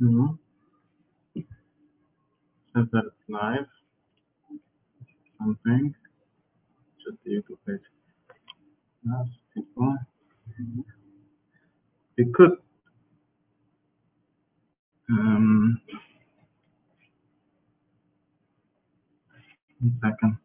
Mhm. Says that it's live. Something. Just the YouTube page. Yes, people. We could. Um, one second.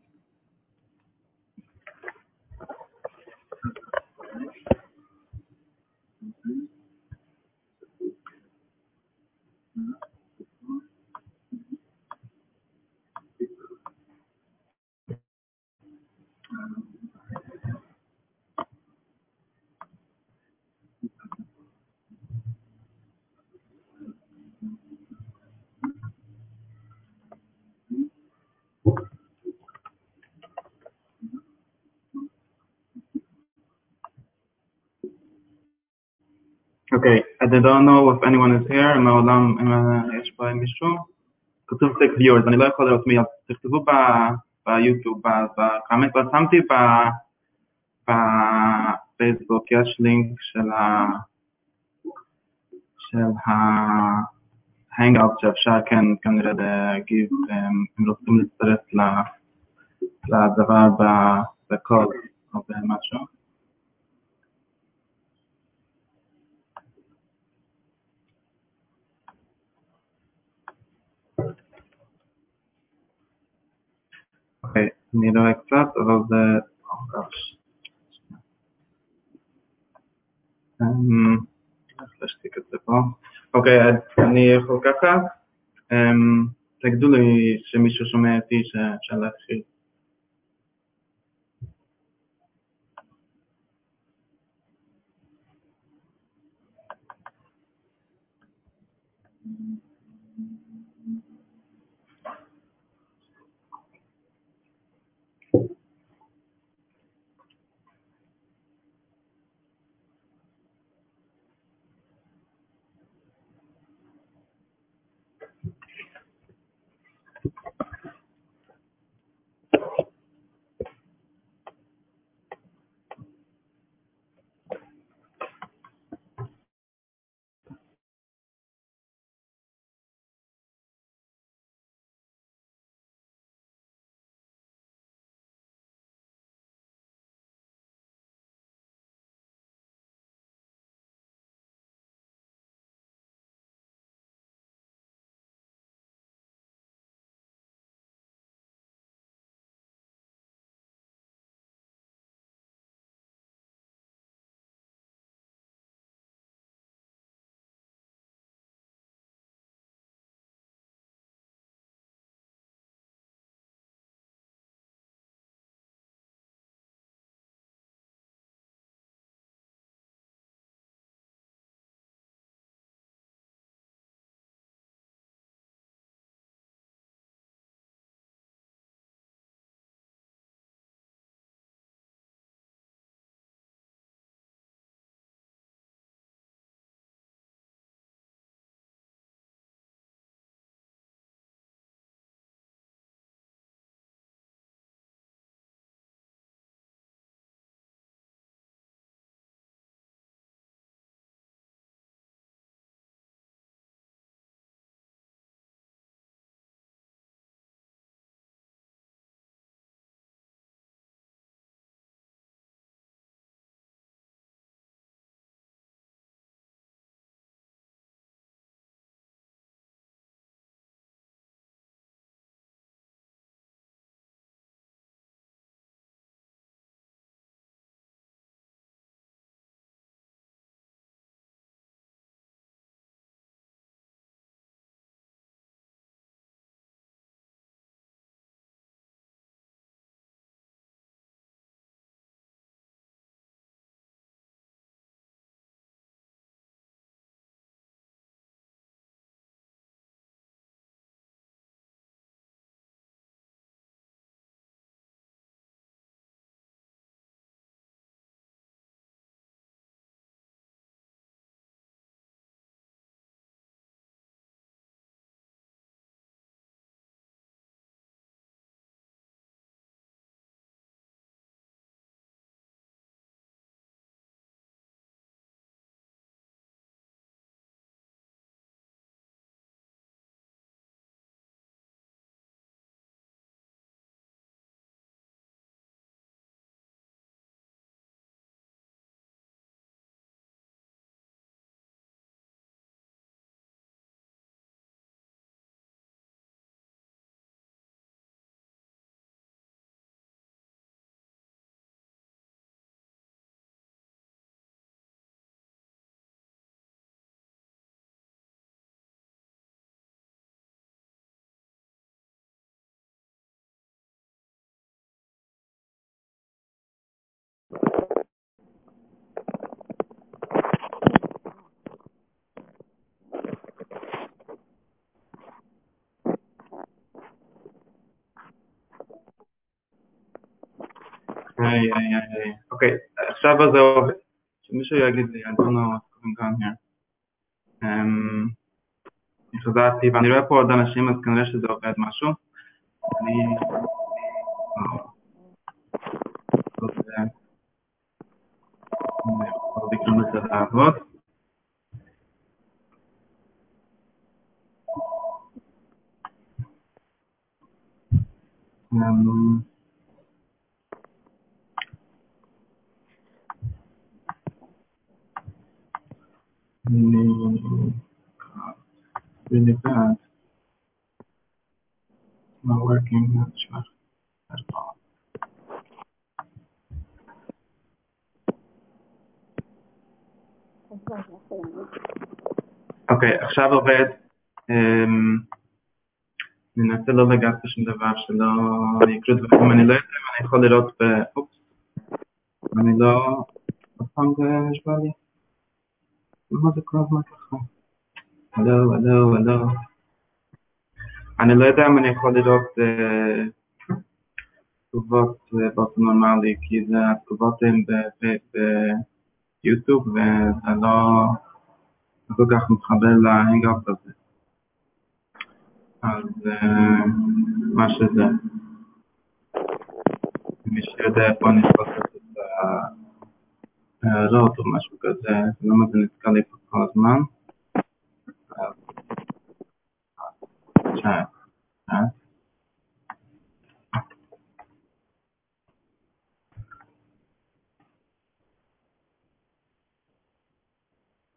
Okay, I don't know if anyone is here, מעולם אם יש פה מישהו. כתוב טק viewers, אני לא יכול לראות מי, אז תכתבו ב- ביוטיוב, ב- בקאמנט, אבל שמתי ב- בפייסבוק, יש לינק של ה... של ההנגאוט שאפשר כן כנראה להגיב, אם אם רוצים להצטרף ל- לדבר ב- בקוד או במשהו. אוקיי, אני רואה קצת, אבל זה... oh gosh. אמ, איך להשתיק את זה פה? אוקיי, אז אני יכול ככה. אמ, תגידו לי שמישהו שומע אותי שאפשר להתחיל. אוקיי, עכשיו זה עובד. שמישהו יגיד לי, אני לא know what's going on here. חזרתי, ואני רואה פה עוד אנשים, אז כנראה שזה עובד משהו. אני... Um, really bad. It's not working, sure at all. אוקיי, okay, עכשיו עובד. Um, ננסה לא לגעת בשום דבר שלא אקריא דברים, אני לא יודע אם אני יכול לראות ב... אופס, אני לא... עוד פעם זה נשבע לי? למה זה כל הזמן ככה? הלו, הלו, הלו. אני לא יודע אם אני יכול לראות תגובות באופן נורמלי, כי התגובות הן ביוטיוב וזה לא כל כך מתחבר להנגאפ הזה. אז מה שזה. מי שיודע איפה אני יכול לעשות את ההערות או משהו כזה, למה זה נתקע לי פה כל הזמן. chat. chat.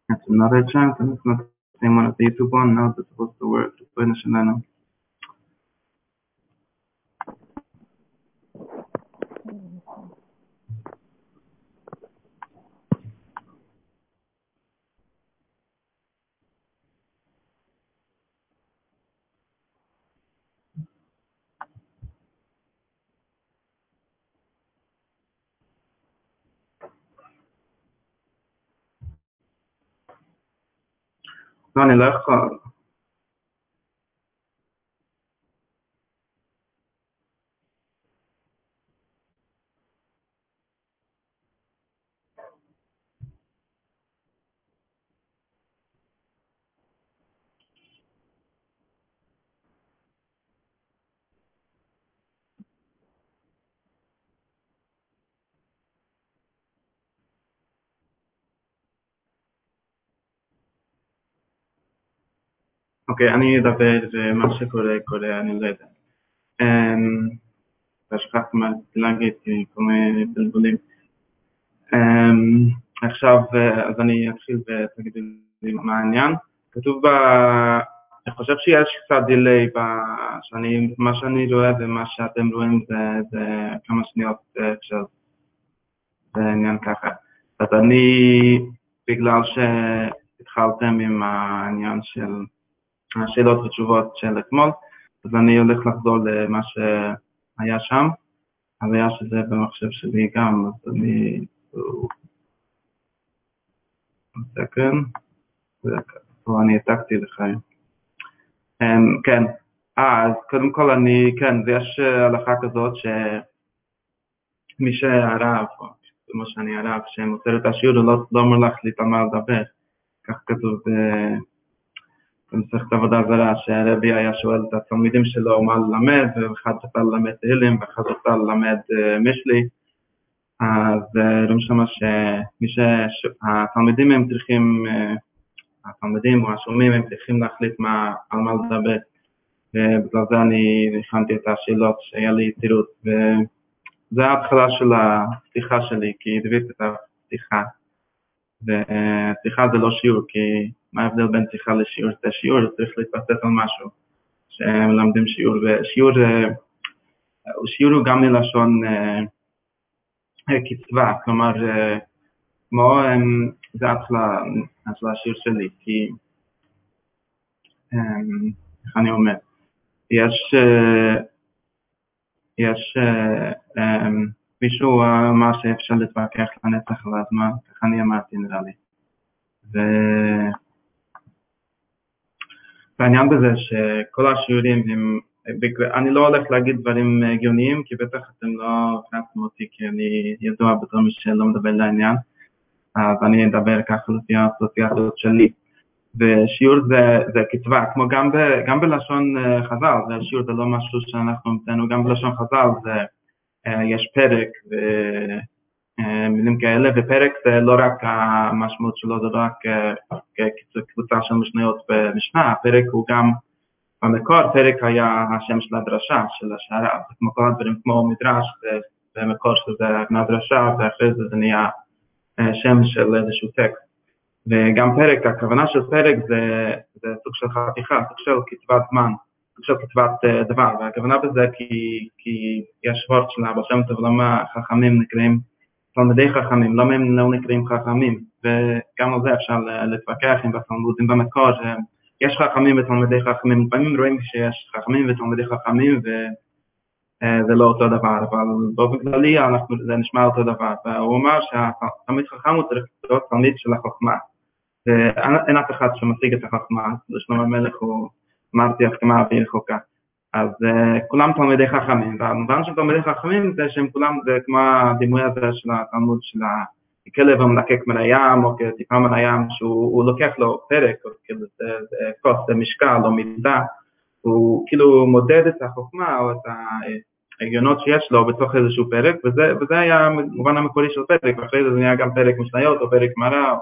That's another chat, and it's not the same one as the YouTube one. Now it's supposed to work. Finish and לא, אני אוקיי, אני אדבר מה שקורה קורה, אני לא יודע. שכחתי מה להגיד, כל מיני בלבולים. עכשיו, אז אני אתחיל ותגידו לי מה העניין. כתוב ב... אני חושב שיש קצת דיליי, שאני, מה שאני רואה ומה שאתם רואים זה, זה כמה שניות עכשיו. זה עניין ככה. אז אני, בגלל שהתחלתם עם העניין של השאלות ותשובות של אתמול, אז אני הולך לחזור למה שהיה שם, אבל היה שזה במחשב שלי גם, אז אני... סקנד, פה אני העתקתי לך. Um, כן, אה, אז קודם כל אני, כן, ויש הלכה כזאת שמי שהרב, כמו שאני הרב, שמוסר את השיעור, הוא לא, לא אומר להחליט על מה לדבר, כך כתוב במסכת עבודה זרה, שהרבי היה שואל את התלמידים שלו מה ללמד, ואחד רצה ללמד תהילים ואחד רצה ללמד משלי, אז רואים שם שמי שהתלמידים הם צריכים, התלמידים או השומעים הם צריכים להחליט מה, על מה לדבר, ובגלל זה אני הכנתי את השאלות שהיה לי תירוץ, וזה ההתחלה של הפתיחה שלי, כי דבית את הפתיחה. ושיחה זה לא שיעור, כי מה ההבדל בין שיחה לשיעור? זה שיעור, צריך להתבסס על משהו שמלמדים שיעור, ושיעור שיעור הוא גם מלשון קצבה, כלומר, כמו, זה התחלה של השיעור שלי, כי, איך אני אומר, יש, יש, מישהו אמר שאפשר להתווכח לנצח על הזמן, ככה אני אמרתי נראה לי. והעניין בזה שכל השיעורים הם אני לא הולך להגיד דברים הגיוניים, כי בטח אתם לא הכנסתם אותי, כי אני ידוע בתור מי שלא מדבר לעניין, אז אני אדבר ככה לפי האסוציאציות שלי. ושיעור זה, זה קצבה, כמו גם, ב, גם בלשון uh, חז"ל, זה שיעור זה לא משהו שאנחנו המצאנו, גם בלשון חז"ל זה, יש פרק ומילים uh, כאלה, ופרק זה לא רק המשמעות שלו, זה לא רק uh, קבוצה של משניות במשנה, הפרק הוא גם, במקור פרק היה השם של הדרשה, של השערה, כמו כל הדברים כמו מדרש, במקור שזה מהדרשה, ואחרי זה זה נהיה שם של איזשהו טקסט. וגם פרק, הכוונה של פרק זה, זה סוג של חתיכה, סוג של קצבת זמן, של קצבת uh, דבר, והכוונה בזה כי, כי יש וורט של אבא שם טוב למה חכמים נקראים תלמידי חכמים, למה הם לא נקראים חכמים, וגם על זה אפשר להתווכח עם בתלמודים במקור, יש חכמים ותלמידי חכמים, לפעמים רואים שיש חכמים ותלמידי חכמים וזה אה, לא אותו דבר, אבל באופן כללי אנחנו, זה נשמע אותו דבר, והוא אמר שהתלמיד חכם הוא צריך להיות תלמיד של החוכמה. ואין אף אחד שמשיג את החוכמה, שלמה המלך הוא הסכמה והיא רחוקה. אז uh, כולם תלמידי חכמים, והמובן של תלמידי חכמים זה שהם כולם, זה כמו הדימוי הזה של התלמוד של הכלב המלקק מן הים, או כטיפה מן הים, שהוא לוקח לו פרק, או כאילו זה, כוס, זה משקל או מידה, הוא כאילו מודד את החוכמה או את ההגיונות שיש לו בתוך איזשהו פרק, וזה, וזה היה המובן המקורי של פרק, ואחרי זה זה נהיה גם פרק משניות או פרק מראה.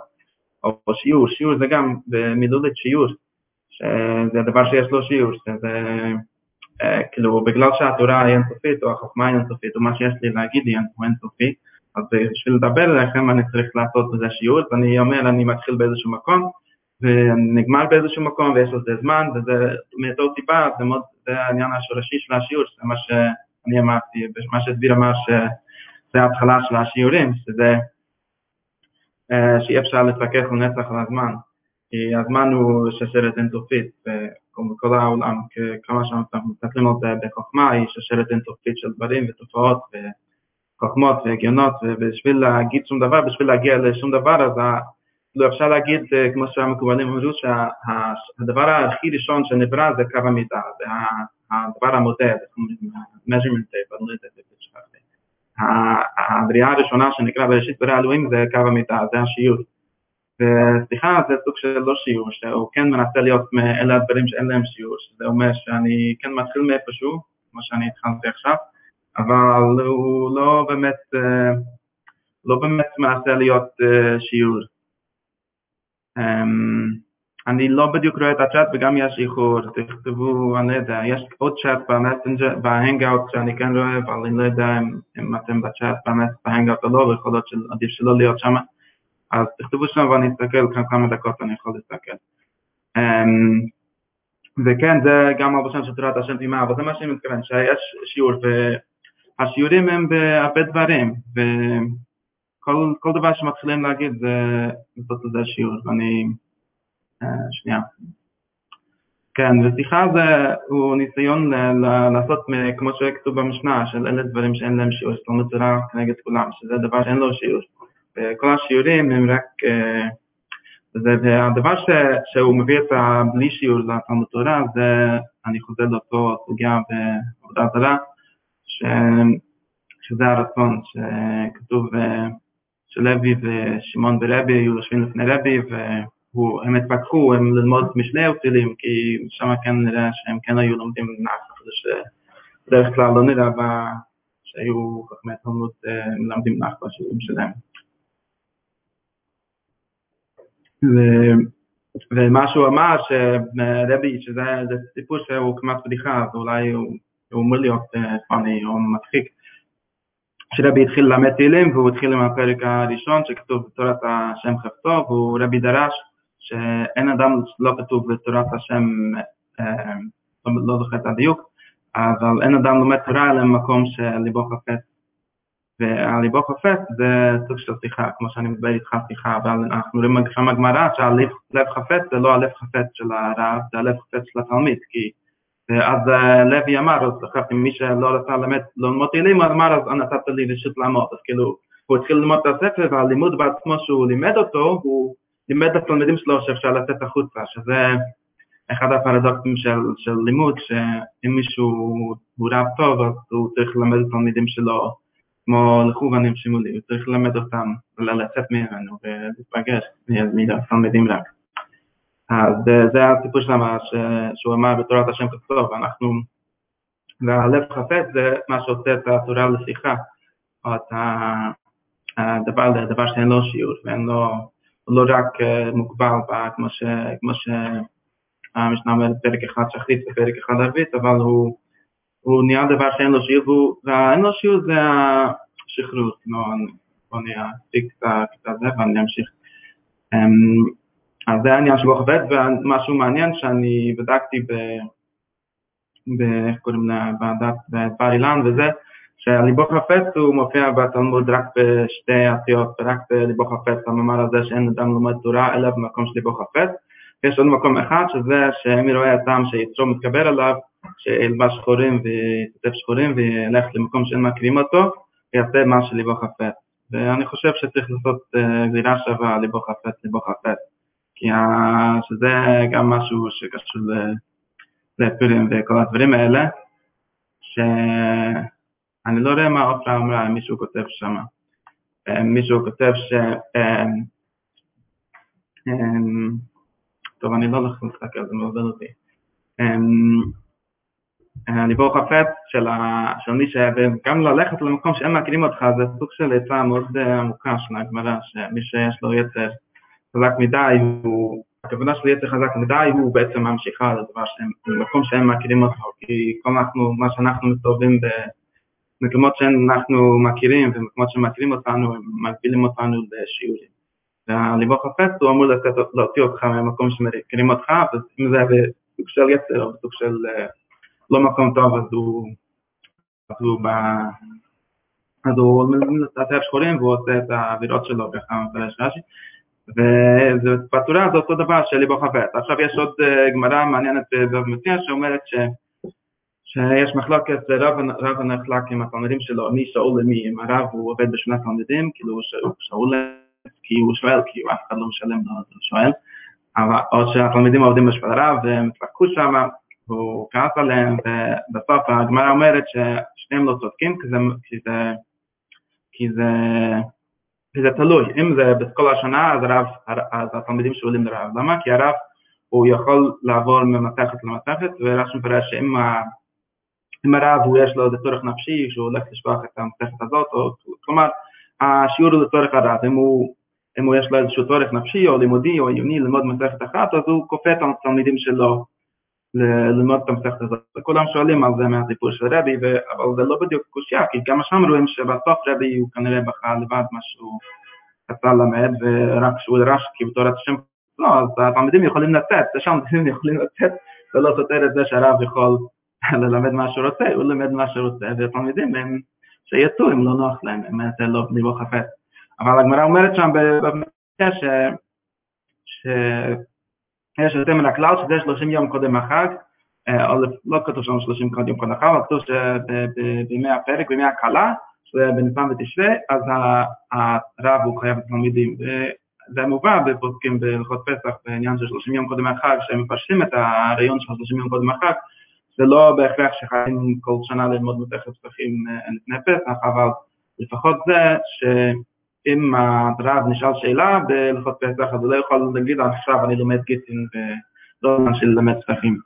או שיעור, שיעור זה גם במילולית שיעור, שזה הדבר שיש לו שיעור, שזה אה, כאילו בגלל שהתורה היא אינסופית או החוכמה היא אינסופית או מה שיש לי להגיד הוא אינסופי, אז בשביל לדבר אליכם אני צריך לעשות בזה שיעור, ואני אומר אני מתחיל באיזשהו מקום ונגמר באיזשהו מקום ויש לזה זמן וזה מאותו סיבה, זה, מאוד, זה העניין השורשי של השיעור, זה מה שאני אמרתי, מה שדביר אמר שזה ההתחלה של השיעורים, שזה אה, שאי אפשר להתווכח לנצח על הזמן, כי הזמן הוא שרשרת אינסופית בכל העולם, כמה שאנחנו מסתכלים על זה בחוכמה, היא שרשרת אינסופית של דברים ותופעות וחוכמות והגיונות, ובשביל להגיד שום דבר, בשביל להגיע לשום דבר, אז לא אפשר להגיד, אה, כמו שהמקובלים אמרו, שהדבר הכי ראשון שנברא זה קו המידה, זה הדבר המודד, measurement אני לא הבריאה הראשונה שנקרא בראשית ברא אלוהים זה קו המיטה, זה השיעור. וסליחה זה סוג של לא שיעור, שהוא כן מנסה להיות מאלה הדברים שאין להם שיעור, שזה אומר שאני כן מתחיל מאיפשהו, כמו שאני התחלתי עכשיו, אבל הוא לא באמת, אה, לא באמת מנסה להיות אה, שיעור. אמ, אני לא בדיוק רואה את הצ'אט וגם יש איחור, תכתבו, אני לא יודע, יש עוד צ'אט בהנגאוט שאני כן רואה, אבל אני לא יודע אם, אם אתם בצ'אט בהנגאוט או לא, ויכול להיות שעדיף שלא להיות שם, אז תכתבו שם ואני אסתכל, כאן כמה דקות אני יכול להסתכל. Um, וכן, זה גם הלבושן של תורת השם תימה, אבל זה מה שאני מתכוון, שיש שיעור, והשיעורים הם בהרבה דברים, וכל דבר שמתחילים להגיד זה לעשות לזה שיעור, ואני... שנייה. כן, ושיחה זה הוא ניסיון לעשות כמו שכתוב במשנה, של אלה דברים שאין להם שיעור, אומרת תורה כנגד כולם, שזה דבר שאין לו שיעור. וכל השיעורים הם רק, והדבר ש, שהוא מביא את הבלי שיעור לתלמוד תורה, זה, אני חוזר לאותו סוגיה בעבודה זרה, ש, שזה הרצון, שכתוב שלוי ושמעון ורבי היו יושבים לפני רבי, הוא, הם התפתחו, הם ללמוד משני אופילים, כי שם כן נראה שהם כן היו לומדים נח, שבדרך כלל לא נראה שהיו חכמי תלמוד מלמדים נח בשיעורים שלהם. ו... ומה שהוא אמר, שרבי, שזה סיפור שהוא כמעט בדיחה, אז אולי הוא, אמור להיות פאני או מצחיק, שרבי התחיל ללמד תהילים והוא התחיל עם הפרק הראשון שכתוב בתורת השם חפצו והוא רבי דרש שאין אדם, לא כתוב בתורת השם, אה, לא זוכר את הדיוק, אבל אין אדם לומד תורה אלא במקום שליבו חפץ. והליבו חפץ זה סוג של שיחה, כמו שאני מדבר איתך שיחה, אבל אנחנו רואים שם הגמרא שהלב חפץ זה לא הלב חפץ של הרב, זה הלב חפץ של התלמיד, כי אז אה, לוי אמר, אז זכרתי, מי שלא רצה ללמד, ללמוד תהילים, אז אמר, אז נתת לי רשות לעמוד, אז כאילו, הוא התחיל ללמוד את הספר, והלימוד בעצמו שהוא לימד אותו, הוא לימד את התלמידים שלו שאפשר לצאת החוצה, שזה אחד הפרדוקסים של, של לימוד, שאם מישהו הוא רב טוב, אז הוא צריך ללמד את התלמידים שלו כמו לכוונים שימולי, הוא צריך ללמד אותם, לצאת ממנו ולהתפגש מתלמידים רק. אז זה הסיפור שלמה שהוא אמר בתורת השם כתוב, ואנחנו, והלב חפץ זה מה שעושה את התורה לשיחה, או את הדבר, הדבר שאין לו שיעור, ואין לו, הוא לא רק מוגבל כמו, ש, כמו שהמשנה אומרת פרק אחד שחרית ופרק אחד ערבית, אבל הוא, הוא נהיה דבר שאין לו שיעור, והאין לו שיעור זה השחרור, בוא נהיה קצת זה ואני אמשיך. אז זה העניין שבו חפץ, ומשהו מעניין שאני בדקתי ב... איך קוראים לה? ועדת בר אילן וזה, שהליבו חפץ הוא מופיע בתלמוד רק בשתי עשיות, רק בליבו חפץ, המאמר הזה שאין אדם לומד תורה אלא במקום של ליבו חפץ. יש עוד מקום אחד שזה שמי רואה אדם שיצרו מתקבל עליו, שילבש שחורים ויכתב שחורים וילך למקום שאין מכירים אותו, ויעשה מה שליבו חפץ. ואני חושב שצריך לעשות אה, גזירה שווה ליבו חפץ, ליבו חפץ. כי שזה גם משהו שקשור לפורים וכל הדברים האלה, שאני לא יודע מה עופרה אמרה, מישהו כותב שם. מישהו כותב ש... טוב, אני לא הולך להסתכל, זה מבלבל אותי. הליבור חפץ של, ה... של מי ש... וגם ללכת למקום שהם מכירים אותך, זה סוג של עצה מאוד עמוקה של הגמרא, שמי שיש לו יצר חזק מדי, הוא, הכוונה של יצר חזק מדי הוא בעצם ממשיכה לדבר שהם, במקום שהם מכירים אותו, כי כל אנחנו, מה שאנחנו מסתובבים במקומות שאנחנו מכירים ומקומות שמכירים אותנו, הם מגבילים אותנו לשיעורים. והליבו חפץ הוא אמור לתת, להוציא אותך ממקום שמכירים אותך, ואם זה בסוג של יצר או בסוג של לא מקום טוב, אז הוא, אז הוא, ב, אז הוא מתעטף שחורים והוא עושה את האווירות שלו, ככה מפרש רש"י. ובתורה זה אותו דבר של ליבו חפץ. עכשיו יש עוד גמרא מעניינת במציע שאומרת ש, שיש מחלוקת, רב, רב נחלק עם התלמידים שלו, מי שאול למי, אם הרב הוא עובד בשני תלמידים, כאילו הוא שאול כי הוא שואל, כי אף אחד לא משלם לו, אז הוא שואל, או שהתלמידים עובדים בשביל הרב והם התווכחו שם, והוא כעס עליהם, ובסוף הגמרא אומרת ששניהם לא צודקים, כי זה, כי זה, כי זה כי זה תלוי, אם זה בכל השנה אז, הרב, אז התלמידים שואלים לרב, למה? כי הרב הוא יכול לעבור ממתכת למתכת ורש"י מפרש שאם אם הרב הוא יש לו איזה צורך נפשי שהוא הולך לשפוח את המתכת הזאת, או, כלומר השיעור הוא לצורך הרב, אם הוא, אם הוא יש לו איזשהו צורך נפשי או לימודי או עיוני ללמוד מתכת אחת אז הוא כופה את התלמידים שלו ללמוד את המסכת הזאת. וכולם שואלים על זה מהסיפור של רבי, אבל זה לא בדיוק קושייה, כי גם שם רואים שבסוף רבי הוא כנראה בחר לבד מה שהוא רצה ללמד, ורק כשהוא דרש כי בתורת השם, לא, אז התלמידים יכולים לצאת, זה שם התלמידים יכולים לצאת, ולא סותר את זה שהרב יכול ללמד מה שהוא רוצה, הוא לומד מה שהוא רוצה, והתלמידים הם שיצאו אם לא נוח להם, הם זה לא ליבו חפץ. אבל הגמרא אומרת שם במקרה ש... יש יוצא מן הכלל שזה 30 יום קודם החג, או לא כתוב שם 30 יום קודם החג, אבל כתוב שבימי הפרק, בימי הקלה, שזה בניסן ותשרה, אז הרב הוא חייב לתלמידים. וזה מובא בפוסקים בהלכות פסח בעניין של 30 יום קודם החג, שהם מפרשים את הרעיון של 30 יום קודם החג, זה לא בהכרח שחייבים כל שנה ללמוד מתכת פסחים לפני פסח, אבל לפחות זה ש... אם הרב נשאל שאלה בהלכות פסח, אז הוא לא יכול להגיד עכשיו אני לומד גיטין ולא זמן של ללמד ספחים.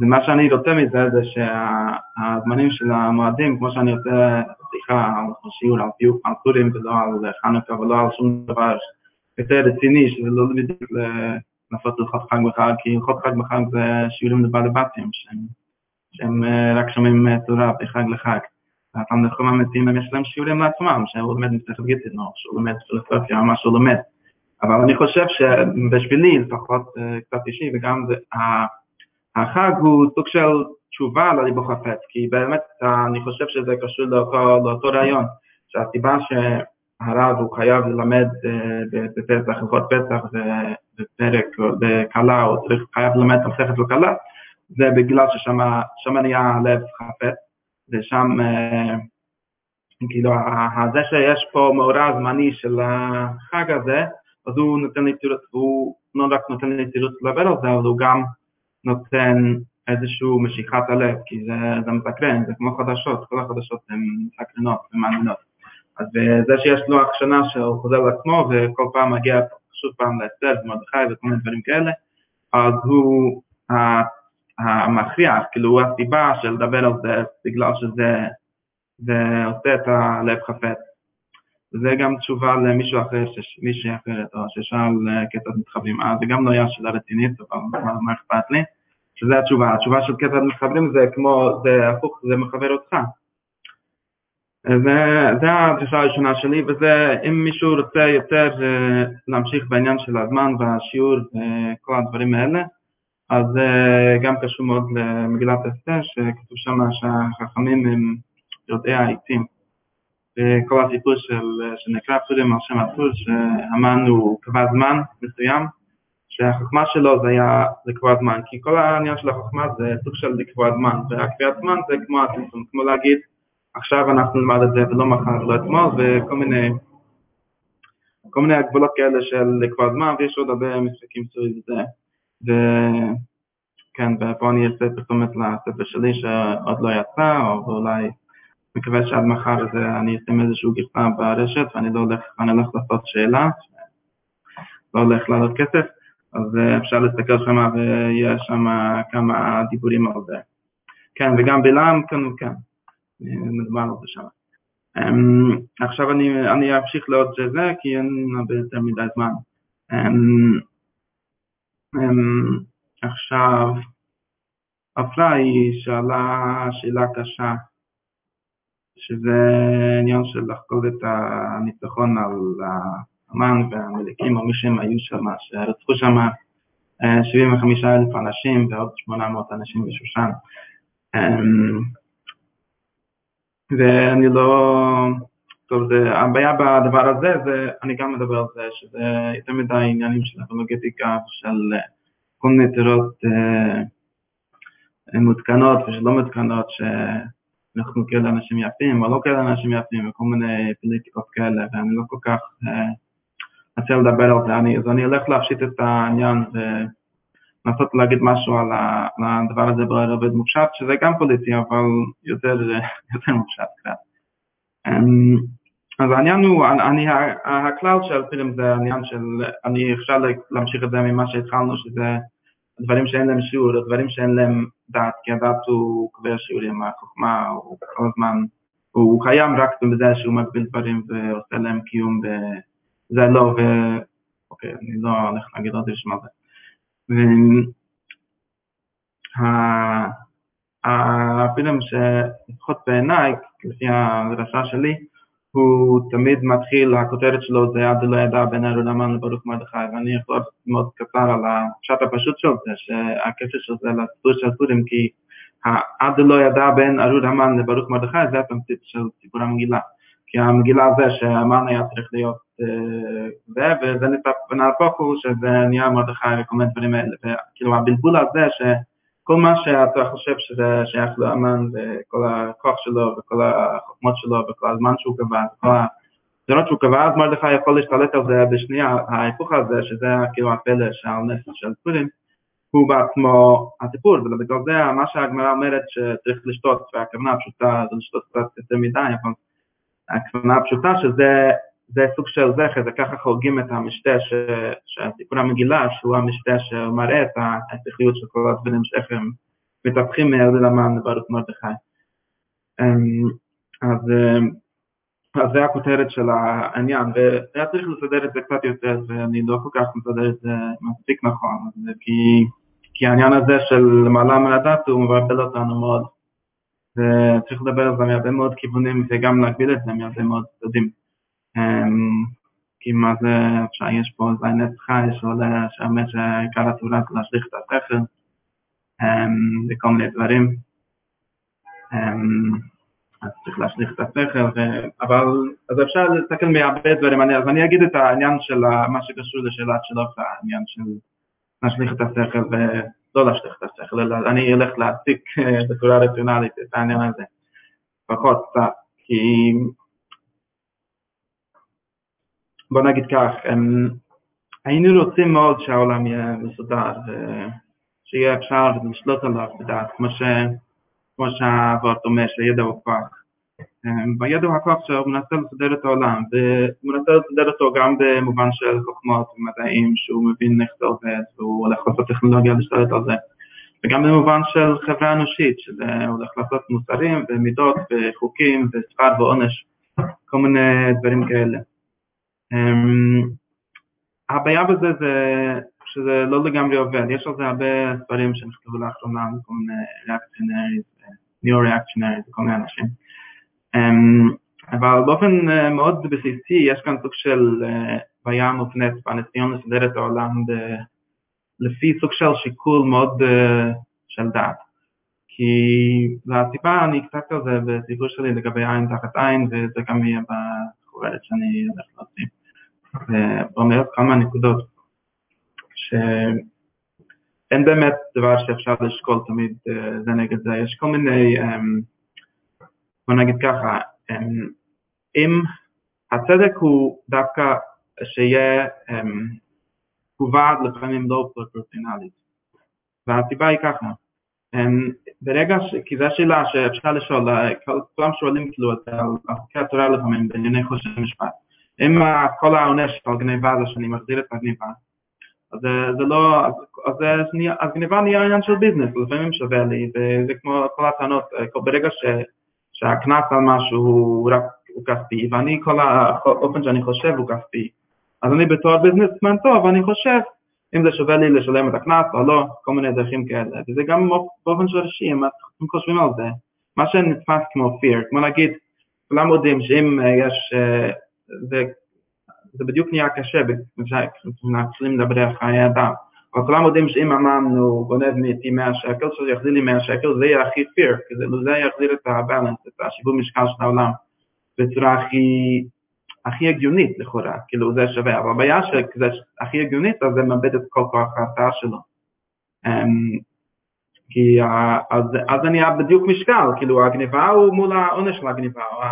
ומה שאני רוצה מזה זה שהזמנים של המועדים, כמו שאני עושה שיחה על שיעור על פיוק, על פורים ולא על חנוכה ולא על שום דבר יותר רציני, שזה לא בדיוק לעשות הלכות חג בחג, כי הלכות חג בחג זה שיעורים לבעלי בתים, שהם, שהם רק שומעים תורה בחג לחג. התלמידים האמיתיים יש להם שיעורים לעצמם, שהוא לומד מסכת גיטין, או שהוא לומד פילוסופיה, או מה שהוא לומד. אבל אני חושב שבשבילי, לפחות קצת אישי, וגם החג הוא סוג של תשובה לליבו חפץ, כי באמת אני חושב שזה קשור לאותו, לאותו רעיון, שהסיבה שהרב הוא חייב ללמד בפסח, הלכות פסח בפרק, בקלה, צריך, חייב ללמד את המסכת בקלה, זה בגלל ששם נהיה הלב חפץ. ושם, כאילו, זה שיש פה מאורע זמני של החג הזה, אז הוא נותן לי תירוץ, הוא לא רק נותן לי תירוץ לדבר על זה, אבל הוא גם נותן איזשהו משיכת הלב, כי זה, זה מסקרן, זה כמו חדשות, כל החדשות הן מסקרנות ומעניינות. אז זה שיש לוח שנה שהוא חוזר לעצמו וכל פעם מגיע שוב פעם לאסתר ומרדכי וכל מיני דברים כאלה, אז הוא המכריח, כאילו הסיבה של לדבר על זה בגלל שזה זה עושה את הלב חפץ. וזה גם תשובה למישהו אחר, מישהי אחרת, או ששאל אה, קטע מתחברים. אה, זה גם לא היה שאלה רצינית, אבל מה, אכפת לי? שזה התשובה. התשובה של קטע מתחברים זה כמו, זה הפוך, זה מחבר אותך. זה הדרישה הראשונה שלי, וזה, אם מישהו רוצה יותר אה, להמשיך בעניין של הזמן והשיעור וכל הדברים האלה, אז זה אה, גם קשור מאוד למגילת אסתר, שכתוב שם שהחכמים הם יודעי העיתים. וכל הסיפור של, שנקרא פורים על שם הפור, שהמן הוא קבע זמן מסוים, שהחוכמה שלו זה היה לקבוע זמן, כי כל העניין של החוכמה זה סוג של לקבוע זמן, והקביעת זמן זה כמו הצמצום, כמו להגיד עכשיו אנחנו נלמד את זה ולא מחר ולא אתמול, וכל מיני, כל מיני הגבלות כאלה של לקבוע זמן, ויש עוד הרבה משחקים סביב זה. וכן, ופה אני אעשה פרסומת לספר שלי שעוד לא יצא, או אולי מקווה שעד מחר זה, אני אשים איזשהו גרסה ברשת, ואני לא הולך, אני הולך לעשות שאלה, לא הולך לעלות כסף, אז אפשר להסתכל שם ויהיה שם כמה דיבורים על זה. כן, וגם בלעם, כן, כן. מדובר על זה שם. Um, עכשיו אני, אני אמשיך לעוד זה, כי אין הרבה יותר מדי זמן. Um, עכשיו, עפרה היא שאלה שאלה קשה, שזה עניין של לחקור את הניצחון על האמן והמליקים, שהם היו שם, שרצחו שם 75 אלף אנשים ועוד 800 אנשים בשושן. Um, ואני לא... טוב, זה, הבעיה בדבר הזה, זה, אני גם מדבר על זה, שזה יותר מדי עניינים של אפולוגטיקה ושל אה, כל מיני תירות אה, מותקנות ושלא מותקנות, שאנחנו כאלה אנשים יפים או לא כאלה אנשים יפים וכל מיני פוליטיקות כאלה, ואני לא כל כך אה, לדבר על זה, אני, אז אני הולך להפשיט את העניין ו... לנסות להגיד משהו על הדבר הזה ברובד מופשט, שזה גם פוליטי, אבל יותר, יותר מופשט קצת. אמ, אז העניין הוא, אני, הכלל של פילים זה העניין של, אני אפשר להמשיך את זה ממה שהתחלנו, שזה דברים שאין להם שיעור, דברים שאין להם דת, כי הדת הוא קובע שיעורים, החוכמה הוא כל הזמן, הוא קיים רק בזה שהוא מגביל דברים ועושה להם קיום, וזה לא, ו... אוקיי, אני לא הולך להגיד עוד מה זה. והפילם שלפחות בעיניי, לפי הדרשה שלי, הוא תמיד מתחיל, הכותרת שלו זה עד לא ידע בין אהרון המן לברוך מרדכי, ואני יכול מאוד קצר על הפשט הפשוט של זה, שהקשר של זה לסיפור של סורים, כי עד לא ידע בין אהרון המן לברוך מרדכי זה התמצית של סיפור המגילה. כי המגילה זה שהמן היה צריך להיות זה, וזה נהפוך הוא שזה נהיה מרדכי וכל מיני דברים האלה, וכאילו הבלבול הזה שכל מה שאתה חושב שזה שייך לאמן וכל הכוח שלו וכל החוכמות שלו וכל הזמן שהוא קבע, וכל הגזרות שהוא קבע, אז מרדכי יכול להשתלט על זה בשנייה, ההיפוך הזה, שזה כאילו הפלא שעל נס של פורים, הוא בעצמו הסיפור, ובגלל זה מה שהגמרא אומרת שצריך לשתות, והכוונה הפשוטה זה לשתות קצת יותר מדי, אבל הכוונה הפשוטה שזה זה סוג של זכר, זה ככה חוגגים את המשתה ש... שהסיפור המגילה, שהוא המשתה שמראה את ההצליחיות של כל הדברים שאיך הם מתהפכים מאלד המן לברוך מרדכי. אמ, אז, אמ, אז זה הכותרת של העניין, והיה צריך לסדר את זה קצת יותר, ואני לא כל כך מסדר את זה מספיק נכון, כי, כי העניין הזה של מעלה מהדת הוא מבלבל אותנו מאוד, וצריך לדבר על זה מהרבה מאוד כיוונים וגם להגביל את זה מהרבה מאוד צדדים. אמ, כי מה זה, אפשר, יש פה נס חי שעולה שאומר שעיקר התורה זה להשליך את השכל אמ, וכל מיני דברים. אמ, אז צריך להשליך את השכל, אבל אז אפשר להסתכל מהרבה דברים, אני, אז אני אגיד את העניין של מה שקשור לשאלת שלך, העניין של להשליך את השכל ולא להשליך את השכל, אלא אני אלך להציג בצורה רציונלית את העניין הזה, פחות קצת, כי בוא נגיד כך, היינו רוצים מאוד שהעולם יהיה מסודר, שיהיה אפשר לשלוט עליו בדעת, כמו, ש... כמו שהאבות אומר שידע הוא כוח. והידע הוא הכוח שהוא מנסה לסדר את העולם, והוא מנסה לסדר אותו גם במובן של חוכמות ומדעים, שהוא מבין איך זה עובד, והוא הולך לעשות טכנולוגיה להשתלט על זה. וגם במובן של חברה אנושית, שזה הולך לעשות מוסרים ומידות וחוקים ושכר ועונש, כל מיני דברים כאלה. Um, הבעיה בזה זה שזה לא לגמרי עובד, יש על זה הרבה ספרים שנכתבו לאחרונה, כל מיני ריאקציונריז, ניאו-ריאקציונריז, כל מיני אנשים. Um, אבל באופן uh, מאוד בסיסי יש כאן סוג של uh, בעיה מופנית בניסיון לסדר את העולם ב- לפי סוג של שיקול מאוד uh, של דעת. כי והסיבה, אני קצת כזה בסיפור שלי לגבי עין תחת עין, וזה גם יהיה בחוברת שאני הולך להוציא. ואומרת כמה נקודות, שאין באמת דבר שאפשר לשקול תמיד זה נגד זה. יש כל מיני, בוא נגיד ככה, אם הצדק הוא דווקא שיהיה תגובה לפעמים לא פרופורציונלית. והסיבה היא ככה, ברגע ש... כי זו השאלה שאפשר לשאול, כולם שואלים כאילו על חוקי התורה לפעמים בענייני חושי משפט. אם כל העונש על גניבה זה שאני מחזיר את הגניבה, אז זה לא, אז, אז גניבה נהיה עניין של ביזנס, לפעמים שווה לי, וזה כמו כל הטענות, ברגע ש, שהקנס על משהו הוא רק, הוא כספי, ואני כל האופן שאני חושב הוא כספי, אז אני בתור ביזנסמן טוב, אני חושב אם זה שווה לי לשלם את הקנס או לא, כל מיני דרכים כאלה, וזה גם באופן שורשי, אם אתם חושבים על זה, מה שנתפס כמו fear, כמו להגיד, כולם יודעים שאם יש, זה, זה בדיוק נהיה קשה, כשמתחילים לדבר על חיי אדם, אבל כולם יודעים שאם אמן הוא גונב מאיתי 100 שקל, שזה יחזיר לי 100 שקל, זה יהיה הכי fear, כי זה יחזיר את הבאלנס, את השיווי משקל של העולם, בצורה הכי הכי הגיונית לכאורה, כאילו זה שווה, אבל הבעיה שזה הכי הגיונית, אז זה מאבד את כל כוח ההרתעה שלו. Um, כי אז, אז זה נהיה בדיוק משקל, כאילו הגניבה הוא מול העונש של הגניבה, או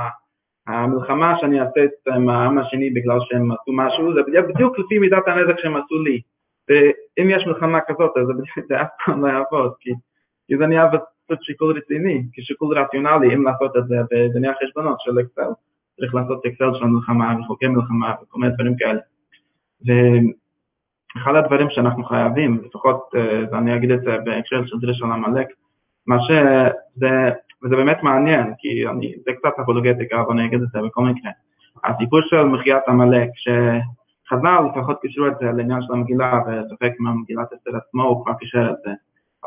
המלחמה שאני אעשה עם העם השני בגלל שהם עשו משהו, זה בדיוק, לפי מידת הנזק שהם עשו לי. ואם יש מלחמה כזאת, אז זה אף פעם לא יעבוד, כי, כי זה נהיה בסוג שיקול רציני, כשיקול רציונלי, אם לעשות את זה, וזה נהיה חשבונות של אקסל. צריך לעשות אקסל של המלחמה וחוקי מלחמה וכל מיני דברים כאלה. ואחד הדברים שאנחנו חייבים, לפחות, אה, ואני אגיד את זה בהקשר של דריש על עמלק, מה שזה, וזה באמת מעניין, כי אני, זה קצת אפולוגטיקה, אבל אני אגיד את זה בכל מקרה. הסיפור של מחיית עמלק, שחז"ל לפחות קישרו את זה לעניין של המגילה, וספק אם המגילת אסתר עצמו כבר קישר את זה.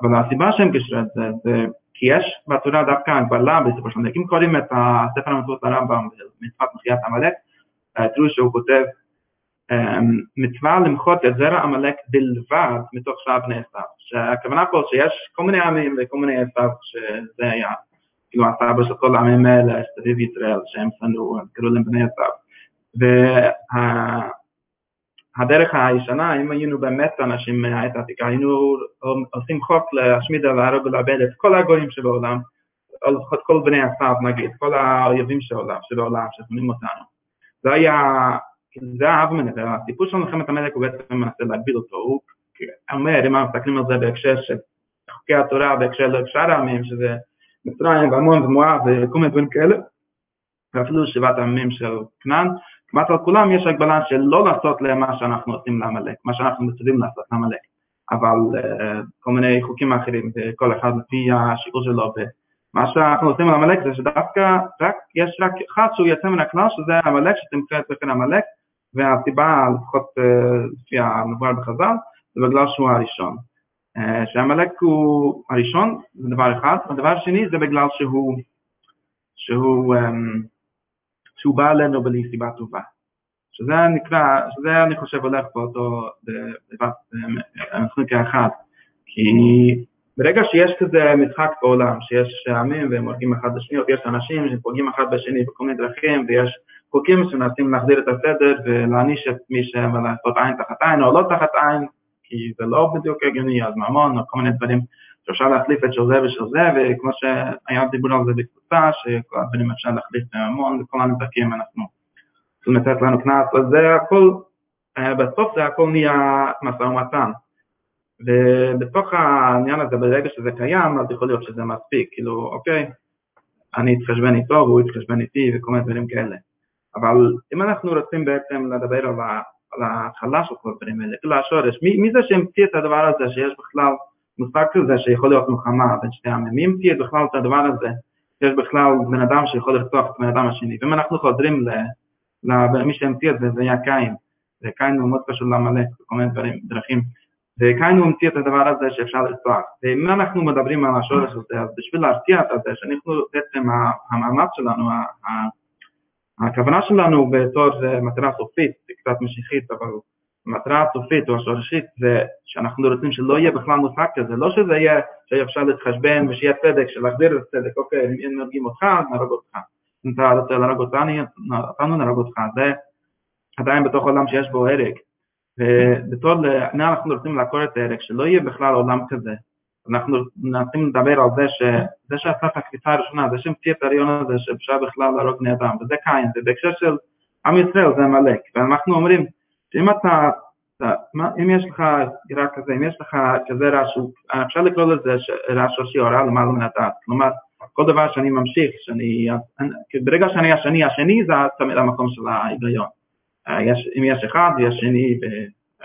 אבל הסיבה שהם קישרו את זה, זה כי יש בתורה דווקא הגבלה בסופו של דבר. אם קוראים את הספר המצוות הרמב"ם, מצוות מחיית עמלק, תראו שהוא כותב מצווה למחות את זרע עמלק בלבד מתוך שאר בני עשיו. שהכוונה פה שיש כל מיני עמים וכל מיני עשיו שזה היה, של כל העמים האלה, סביב ישראל, שהם שנאו, קראו להם בני עשיו. הדרך הישנה, אם היינו באמת אנשים מהעת העתיקה, היינו עושים חוק להשמיד ולהרוג ולאבד את כל הגויים שבעולם, לפחות כל בני הסף נגיד, כל האויבים שבעולם, שבעולם, ששונאים אותנו. זה היה, זה האב מנהל, הסיפור של מלחמת המלך הוא בעצם מנסה להגביל אותו, הוא אומר, אם אנחנו מסתכלים על זה בהקשר של חוקי התורה, בהקשר של שאר העמים, שזה מצרים ועמון ומואב וכל מיני דברים כאלה, ואפילו שבעת העמים של כנען, כמעט על כולם יש הגבלה של לא לעשות למה שאנחנו עושים לעמלק, מה שאנחנו מצווים לעשות לעמלק, אבל uh, כל מיני חוקים אחרים, וכל אחד לפי השיעור שלו, ומה שאנחנו עושים לעמלק זה שדווקא רק, יש רק אחד שהוא יוצא מן הכלל, שזה עמלק, שתמצא את ספר עמלק, והסיבה, לפחות uh, לפי המבואר בחז"ל, זה בגלל שהוא הראשון. Uh, שעמלק הוא הראשון, זה דבר אחד, הדבר השני זה בגלל שהוא, שהוא um, שהוא בא אלינו בלי סיבה טובה. שזה נקרא, שזה אני חושב הולך באותו, במחלקה אחת. כי ברגע שיש כזה משחק בעולם, שיש עמים והם הורגים אחד לשני, או יש אנשים שפוגעים אחד בשני בכל מיני דרכים, ויש חוקים שמנסים להחזיר את הסדר ולהעניש את מי לעשות עין תחת עין או לא תחת עין, כי זה לא בדיוק הגיוני, אז ממון או כל מיני דברים שאפשר להחליף את של זה ושל זה, וכמו שהיה דיבור על זה בקבוצה, שכל הדברים אפשר להחליף בהמון, וכל הנזקים אנחנו צריכים לתת לנו קנס, אז זה הכל, בסוף זה הכל נהיה משא ומתן. ובתוך העניין הזה, ברגע שזה קיים, אז יכול להיות שזה מספיק, כאילו, אוקיי, אני אתחשבן איתו והוא יתחשבן איתי וכל מיני דברים כאלה. אבל אם אנחנו רוצים בעצם לדבר על, על ההתחלה של כל הדברים האלה, כאילו השורש, מי, מי זה שהמציא את הדבר הזה שיש בכלל מושג כזה שיכול להיות מלחמה בין שתי העמים? מי המציא בכלל את הדבר הזה שיש בכלל בן אדם שיכול לרצוח את בן אדם השני? ואם אנחנו חוזרים למי שהמציא את זה, זה היה קין, וקין הוא מאוד קשור לעמלק, כל מיני דברים, דרכים. וכאן הוא המציא את הדבר הזה שאפשר לרצוח. ואם אנחנו מדברים על השורש הזה, אז בשביל להרתיע את זה, שאנחנו בעצם המאמץ שלנו, הכוונה שלנו בתור מטרה סופית, זה קצת משיחית, אבל המטרה הסופית או השורשית זה שאנחנו רוצים שלא יהיה בכלל מושג כזה, לא שזה יהיה שאפשר להתחשבן ושיהיה צדק, שלהחזיר את הצדק, אוקיי, אם נורגים אותך, נהרוג אותך. אם אתה רוצה להרוג אותנו, נהרוג אותך. זה עדיין בתוך עולם שיש בו הרג. ובתור מה אנחנו רוצים לעקור את הערך, שלא יהיה בכלל עולם כזה. אנחנו מנסים לדבר על זה שזה שעשה את הקפיצה הראשונה, זה שהמציא את הרעיון הזה שאפשר בכלל להרוג בני אדם, וזה קין, ובהקשר של עם ישראל זה עמלק, ואנחנו אומרים שאם אתה, אם יש לך גירה כזה, אם יש לך כזה רעש, אפשר לקרוא לזה רעש שורשי או רע למעלה מן הדעת, כלומר כל דבר שאני ממשיך, שאני, ברגע שאני השני, השני זה תמיד המקום של ההיגיון. אה, יש, אם יש אחד, יש שני,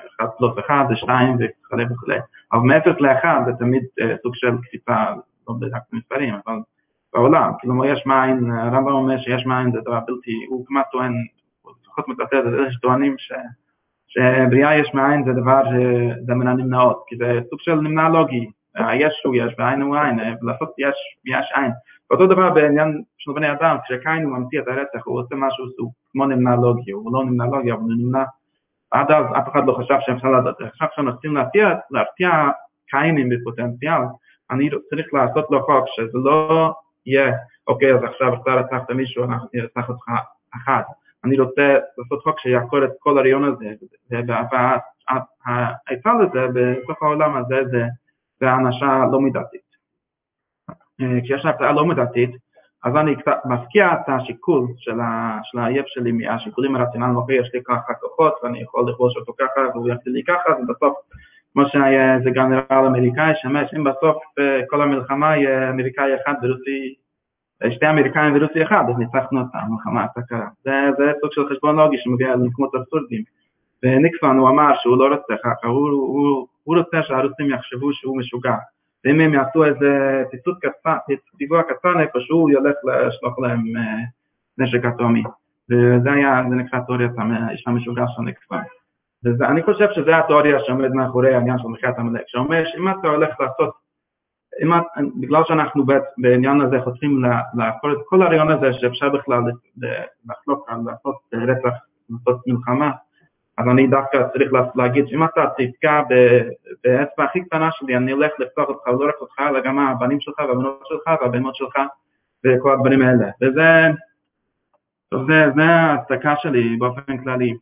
ואחד פלוס אחד זה שתיים וכו' וכו'. אבל מאפס לאחד זה תמיד uh, סוג של קפיצה, לא בדק מספרים, אבל בעולם, כאילו יש מאין, הרמב"ם אומר שיש מאין זה דבר בלתי, הוא כמעט טוען, הוא לפחות מצטט את זה שטוענים ש... שבריאה יש מאין זה דבר שזה מן הנמנעות, כי זה סוג של נמנע לוגי, יש הוא יש ועין הוא עין, ולעשות יש יש עין. ואותו דבר בעניין של בני אדם, כשקין הוא ממציא את הרצח, הוא עושה משהו שהוא כמו נמנע לוגי, הוא לא נמנע לוגי, אבל הוא נמנע, עד אז אף אחד לא חשב שאפשר עכשיו כשרוצים להרתיע, להרתיע קיינים בפוטנציאל, אני צריך לעשות לו חוק שזה לא יהיה, אוקיי, אז עכשיו אתה רצחת מישהו, אנחנו נרצח אותך אחד. אני רוצה לעשות חוק שיעקור את כל הרעיון הזה, והעצה לזה בתוך העולם הזה זה האנשה לא מידתית. אה, כשיש הרצאה לא מידתית, אז אני קצת מפקיע את השיקול של, ה, של האייב שלי מהשיקולים הרציונליים, אוקיי, יש לי ככה כוחות ואני יכול לכבוש אותו ככה והוא יעשה לי ככה, ובסוף, כמו שהיה איזה גנרל אמריקאי שמש, אם בסוף אה, כל המלחמה יהיה אמריקאי אחד ורוסי, אה, שתי אמריקאים ורוסי אחד, אז ניצחנו אותה, המלחמה הייתה קרה. זה, זה סוג של חשבון לוגי שמגיע למקומות אבסורדיים. וניקסון הוא אמר שהוא לא רוצה ככה, הוא, הוא, הוא רוצה שהרוסים יחשבו שהוא משוגע. ואם הם יעשו איזה פיצוץ קטן, פיגוע קטן איפשהו, הוא ילך לשלוח להם אה, נשק אטומי. וזה היה, זה נקרא תיאוריית האיש המשוגע של ניקסון. ואני חושב שזו התיאוריה שעומדת מאחורי העניין של מחיית עמלק, שאומר שאם אתה הולך לעשות, אם את, בגלל שאנחנו בעניין הזה את כל הרעיון הזה שאפשר בכלל לחלוק על לעשות רצח, לעשות מלחמה, אז אני דווקא צריך להגיד שאם אתה תפגע באצבע הכי קטנה שלי, אני הולך לפתוח אותך, לא רק אותך, אלא גם הבנים שלך והבנות שלך והבנות שלך וכל הדברים האלה. וזה זה, זה ההצדקה שלי באופן כללי.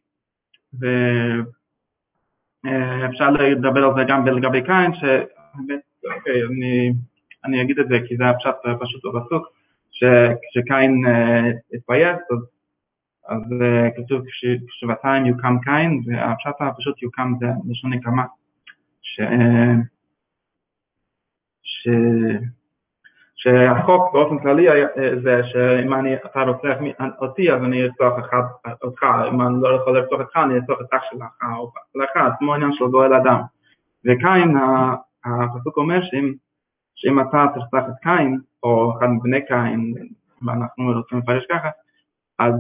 ואפשר לדבר על זה גם לגבי קין, שאוקיי, אני, אני אגיד את זה כי זה הפשט פשוט ובסוף, שכשקין התפייס, אז אז כתוב שבעתיים יוקם קין, והפשט הפשוט יוקם זה לשון נקמה. ש... ש... שהחוק באופן כללי זה שאם אני, אתה רוצח אותי אז אני ארצוח אותך, אם אני לא יכול לרצוח אותך אני ארצוח את אח שלך או לך, זה כמו עניין של גואל אדם. וקין, הפסוק אומר שאם, שאם אתה תרצח את קין, או אחד מבני קין, ואנחנו רוצים לפרש ככה, אז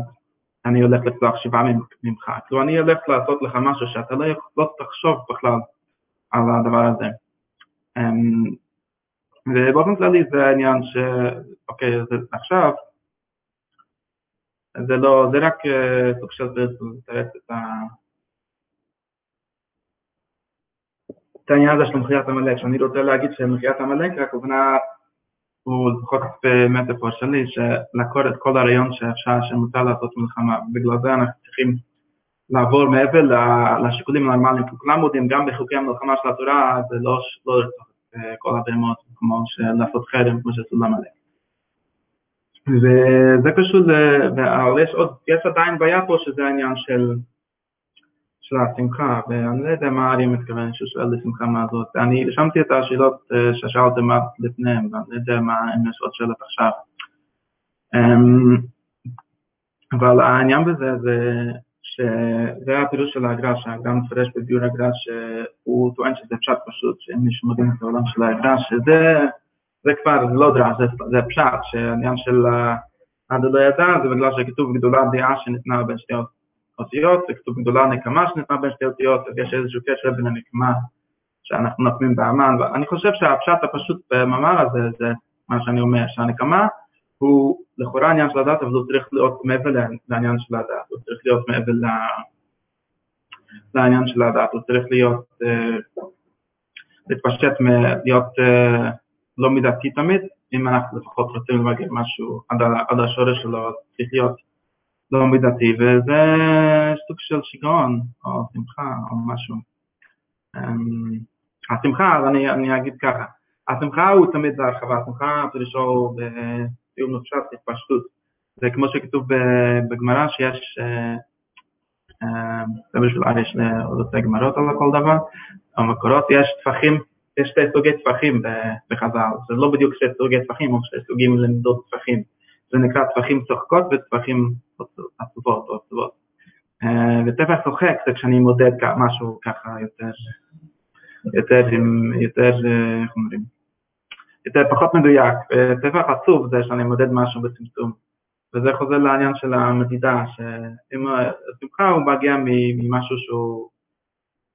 אני הולך לפתוח שבעה ממך. כאילו אני הולך לעשות לך משהו שאתה לא, לא תחשוב בכלל על הדבר הזה. Um, ובאופן כללי זה העניין ש... אוקיי, זה עכשיו, זה לא, זה רק uh, סוג של לתרץ את ה... את העניין הזה של מחיית עמלק, שאני רוצה להגיד שמחיית עמלק, הכוונה הוא לפחות במטאפור שלי, שלעקור את כל הרעיון שאפשר, שמותר לעשות מלחמה. בגלל זה אנחנו צריכים לעבור מעבר לשיקולים הנורמליים, כי כולם יודעים, גם בחוקי המלחמה של התורה, זה לא, לא לרצוח את כל הבהמות, כמו לעשות חרם, כמו שעשו למלא. וזה קשור, אבל יש עוד, יש עדיין בעיה פה, שזה העניין של, של השמחה, ואני לא יודע מה אריה מתכוון שהוא שואל לשמחה מה זאת. אני רשמתי את השאלות אה, ששאלתם לפניהם, ואני לא יודע אם יש עוד שאלות עכשיו. אמ, אבל העניין בזה זה שזה הפירוש של האגרה, שהאגרה מפרש בביור האגרה שהוא טוען שזה פשט פשוט, שאם מישהו מבין את העולם של האגרה, שזה זה כבר לא דרש, זה, זה פשט, שהעניין של עד לא ידע זה בגלל שכתוב גדולה דעה שניתנה בין שתי אותיות, וכתוב גדולה נקמה שניתנה בין שתי אותיות, אז יש איזשהו קשר בין הנקמה שאנחנו נותנים באמן, ואני חושב שהפשט הפשוט במאמר הזה זה מה שאני אומר, שהנקמה הוא לכאורה עניין של הדת, אבל הוא צריך להיות מעבר לעניין של הדת, הוא צריך להיות מעבר לעניין של הדת, הוא צריך להיות, uh, להתפשט, להיות uh, לא מידתי תמיד, אם אנחנו לפחות רוצים להגיד משהו עד, עד השורש שלו, צריך להיות לא מידתי, וזה סוג של שיגעון, או שמחה, או משהו. Um, השמחה, אני, אני אגיד ככה, השמחה הוא תמיד בהרחבה, השמחה פירושו סיום מופשט, התפשטות. זה כמו שכתוב בגמרא שיש, זה בשביל יש לעודות גמרות על כל דבר, המקורות יש טפחים, יש שתי סוגי טפחים בחז"ל, זה לא בדיוק שתי סוגי טפחים, או שתי סוגים למדוד טפחים, זה נקרא טפחים צוחקות וטפחים עצובות או עצובות. וטפח צוחק זה כשאני מודד משהו ככה יותר, יותר, יותר, איך אומרים? יותר פחות מדויק. טפח עצוב זה שאני מודד משהו בצמצום. וזה חוזר לעניין של המדידה, שאם השמחה הוא מגיע ממשהו שהוא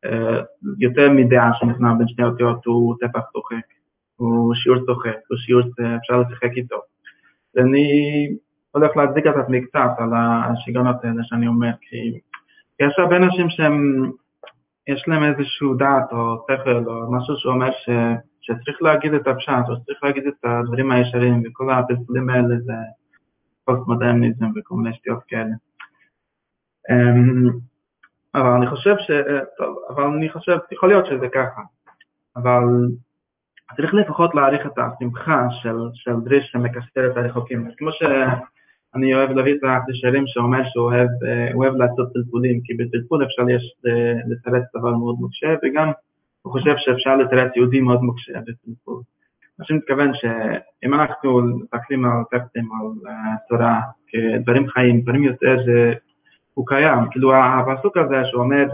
אה, יותר מדעה שניתנה בין שני אותיות, הוא טפח צוחק, הוא שיעור צוחק, הוא שיעור שאפשר לשחק איתו. ואני הולך להצדיק את עצמי קצת על השיגעונות האלה שאני אומר, כי יש הרבה אנשים שהם, יש להם איזשהו דעת או שכל או משהו שאומר ש... שצריך להגיד את הפשט, או שצריך להגיד את הדברים הישרים, וכל הפלפולים האלה זה פוסט-מודרניזם וכל מיני שטויות כאלה. אמ, אבל אני חושב ש... טוב, אבל אני חושב, יכול להיות שזה ככה, אבל צריך לפחות להעריך את השמחה של, של דריש שמקשר את הרחוקים. כמו שאני אוהב להביא את הקשרים שאומר שהוא אוהב, אוהב לעשות פלפולים, כי בפלפול אפשר יש לתרץ דבר מאוד מוקשה, וגם הוא חושב שאפשר לתרץ יהודי מאוד מוקשה בפלפול. מה שאני מתכוון שאם אנחנו מסתכלים על טקסטים, על תורה, כדברים חיים, דברים יותר, הוא קיים. כאילו הפסוק הזה שהוא אומר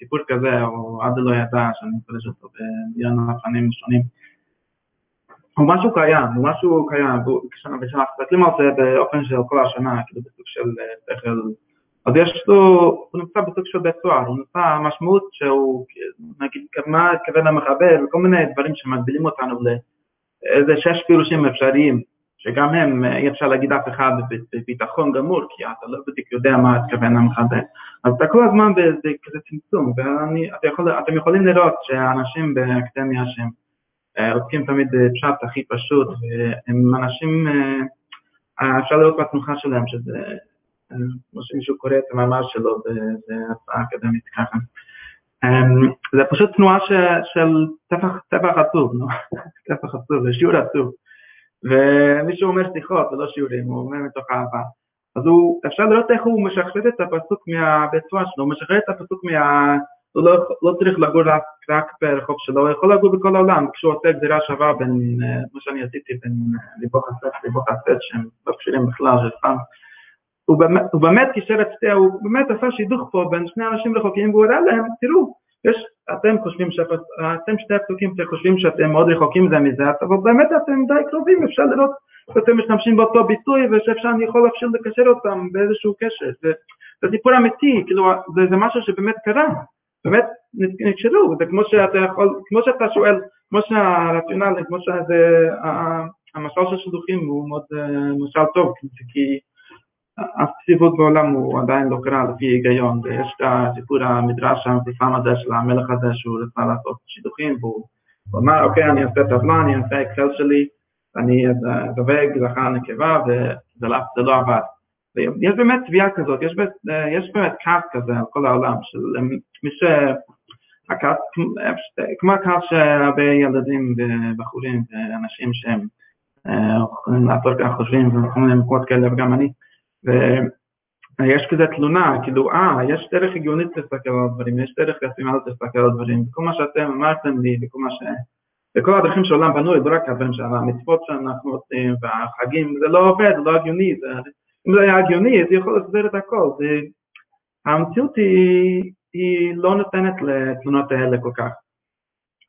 סיפור כזה, או עד לא ידע, שאני מפרש אותו במיליון הפנים שונים, הוא משהו קיים, הוא משהו קיים, וכשאנחנו מסתכלים על זה באופן של כל השנה, כאילו בסוג של שכל אז יש לו, הוא נמצא בסוג של בית סוהר, הוא נמצא משמעות שהוא, נגיד, מה התכוון המחבל, וכל מיני דברים שמגבילים אותנו לאיזה שש פירושים אפשריים, שגם הם, אי אפשר להגיד אף אחד בביטחון גמור, כי אתה לא בדיוק יודע מה התכוון המחבל. אז אתה כל הזמן באיזה כזה צמצום, ואתם יכול, יכולים לראות שהאנשים באקדמיה שהם אה, עוסקים תמיד בפשט הכי פשוט, והם אנשים, אה, אפשר לראות בתנוחה שלהם שזה כמו שמישהו קורא את המאמר שלו בהצעה אקדמית ככה. אמ, זה פשוט תנועה של טפח עצוב, טפח עצוב, שיעור עצוב. ומישהו אומר שיחות ולא שיעורים, הוא אומר מתוך אהבה. אז הוא, אפשר לראות איך הוא משחרר את הפסוק מהבית שלו, הוא משחרר את הפסוק מה... הוא לא, לא צריך לגור רק, רק ברחוב שלו, הוא יכול לגור בכל העולם, כשהוא עושה גזירה שווה בין, כמו אה, שאני עשיתי, בין ליבו חסד ליבו חסד, שהם לא קשירים בכלל, זה סתם הוא באמת קישר את שתי, הוא באמת עשה שידוך פה בין שני אנשים רחוקים והוא הראה להם, תראו, יש, אתם חושבים שאתם, אתם שתי הפסוקים חושבים שאתם מאוד רחוקים זה מזה, אבל באמת אתם די קרובים, אפשר לראות שאתם משתמשים באותו ביטוי ושאפשר, אני יכול אפשר לקשר אותם באיזשהו קשר. זה, זה סיפור אמיתי, כאילו, זה, זה משהו שבאמת קרה, באמת נקשרו, זה כמו שאתה יכול, כמו שאתה שואל, כמו שהרציונל, כמו שזה, המשל של שידוכים הוא מאוד משל טוב, כי הצפיפות בעולם הוא עדיין לא קרה לפי היגיון, ויש את הסיפור המדרש המפורסם הזה של המלך הזה שהוא רצה לעשות שידוכים, והוא אמר, אוקיי, אני אעשה טבלה, אני אעשה אקסל שלי, אני אדבק זכר נקבה, וזה לא עבד. ויש באמת תביעה כזאת, יש, יש באמת כעס כזה על כל העולם, של מי ש... כמו הכעס שהרבה ילדים ובחורים ואנשים שהם יכולים לעשות ככה חושבים וכל מיני מקומות כאלה, וגם אני, יש כזה תלונה, כאילו, אה, יש דרך הגיונית להסתכל על הדברים, יש דרך רציונלית להסתכל על הדברים, וכל מה שאתם אמרתם לי, וכל מה ש... וכל הדרכים של העולם בנוי, לא רק הדברים של המצוות שאנחנו עושים, והחגים, זה לא עובד, זה לא הגיוני, זה... אם זה היה הגיוני, זה יכול לסדר את הכל. זה... המציאות היא, היא לא נותנת לתלונות האלה כל כך.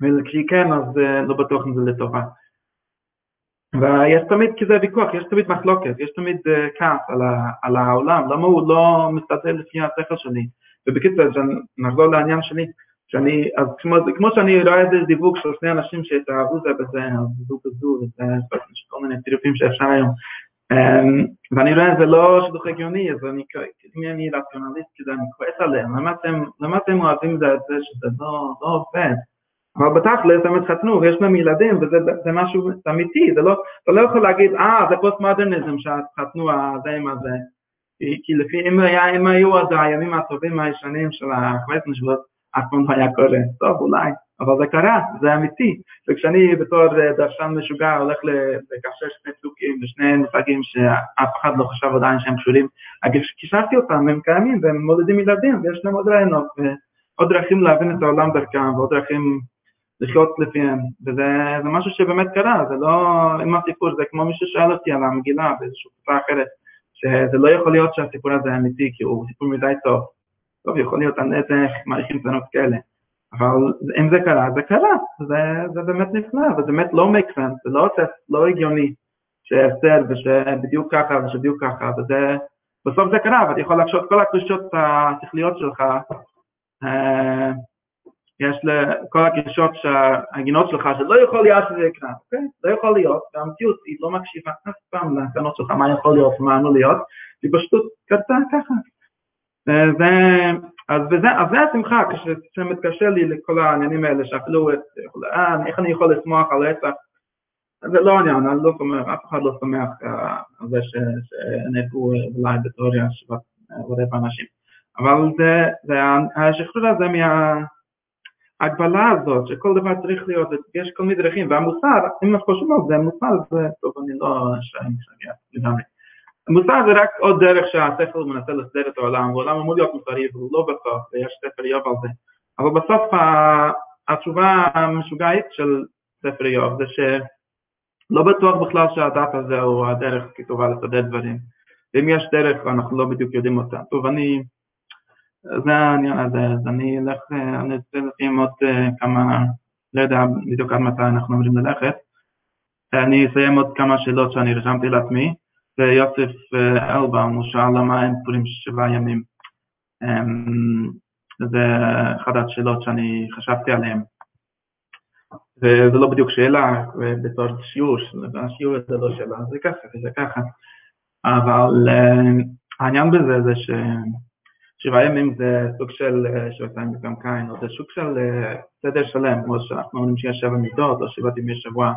וכשהיא כן, אז אה, לא בטוח אם זה לטובה. ויש תמיד כזה ויכוח, יש תמיד מחלוקת, יש תמיד uh, כעס על, על העולם, למה הוא לא מסתכל לפי השכל שלי. ובקיצור, נחזור לעניין שלי, שאני, אז כמו, כמו שאני רואה איזה דיווג של שני אנשים שהתאהבו זה בזה, אז זו בזו, וזה כל מיני טירופים שאפשר היום. Um, ואני רואה זה לא שידוך הגיוני, אז אני, אם אני רציונליסט כזה, אני כועס עליהם, למה אתם, למה אתם אוהבים את זה שזה לא, לא עובד? אבל בתכלס הם התחתנו ויש להם ילדים וזה זה משהו אמיתי, זה לא, אתה לא יכול להגיד, אה, זה פוסט מודרניזם שהתחתנו הזה עם הזה. כי לפי, אם, היה, אם היו אז הימים הטובים הישנים של החמש שבועות, אף פעם לא היה קורה. טוב, אולי, אבל זה קרה, זה אמיתי. וכשאני בתור דרשן משוגע הולך לקשר שני פסוקים ושני מושגים שאף אחד לא חשב עדיין שהם קשורים, קישרתי אותם, הם קיימים והם מולדים ילדים ויש להם עוד רעיונות ועוד דרכים להבין את העולם דרכם ועוד דרכים לחיות לפיהם, וזה משהו שבאמת קרה, זה לא, עם הסיפור, זה כמו מישהו שאל אותי על המגילה באיזושהי תקופה אחרת, שזה לא יכול להיות שהסיפור הזה אמיתי, כי הוא סיפור מדי טוב. טוב, יכול להיות על איזה מעריכים קטנות כאלה, אבל אם זה קרה, זה קרה, זה, זה באמת נפלא, וזה באמת לא make sense, זה לא, לא הגיוני שאסתר ושבדיוק ככה ושבדיוק ככה, וזה, בסוף זה קרה, ואתה יכול לחשוב כל הקרישות השכליות שלך, אה, יש לכל הגישות, הגינות שלך, שלא יכול להיות שזה יקרה, אוקיי? לא יכול להיות, והמציאות היא לא מקשיבה אף פעם לטענות שלך, מה יכול להיות ומה אמור להיות, היא פשוט קרתה ככה. וזה, אז, וזה, אז זה השמחה, כשמתקשר לי לכל העניינים האלה, שאפילו, אה, איך אני יכול לשמוח על רצח, זה לא עניין, אני לא שמח, אף אחד לא שמח אה, על זה שנהרגו אולי בתיאוריה שבת רבע אנשים. אבל זה, זה, השחרור הזה מה... ההגבלה הזאת שכל דבר צריך להיות, יש כל מיני דרכים, והמוסר, אם את חושבים על זה, מוסר זה, טוב, אני לא אשאל לגמרי. מוסר זה רק עוד דרך שהשכל מנסה לסדר את העולם, והעולם אמור להיות מוסרי, והוא לא בסוף, ויש ספר איוב על זה. אבל בסוף התשובה המשוגעת של ספר איוב זה שלא בטוח בכלל שהדת הזה הוא הדרך כטובה לסדר דברים. ואם יש דרך, אנחנו לא בדיוק יודעים אותה. טוב, אני... זה העניין הזה, אז אני אלך, אני רוצה לשים עוד כמה, לא יודע בדיוק עד מתי אנחנו אמורים ללכת. אני אסיים עוד כמה שאלות שאני רשמתי לעצמי, ויוסף אלבאום, הוא שאל למה אין פורים שבעה ימים. זה אחת השאלות שאני חשבתי עליהן. וזה לא בדיוק שאלה, בתור שיעור, השיעור זה לא שאלה, זה ככה, זה ככה. אבל העניין בזה זה ש... שבעה ימים זה סוג של שבעתיים וגם קין, או זה סוג של סדר שלם, כמו שאנחנו אומרים שיש שבע מידות, או שבעת ימי שבוע,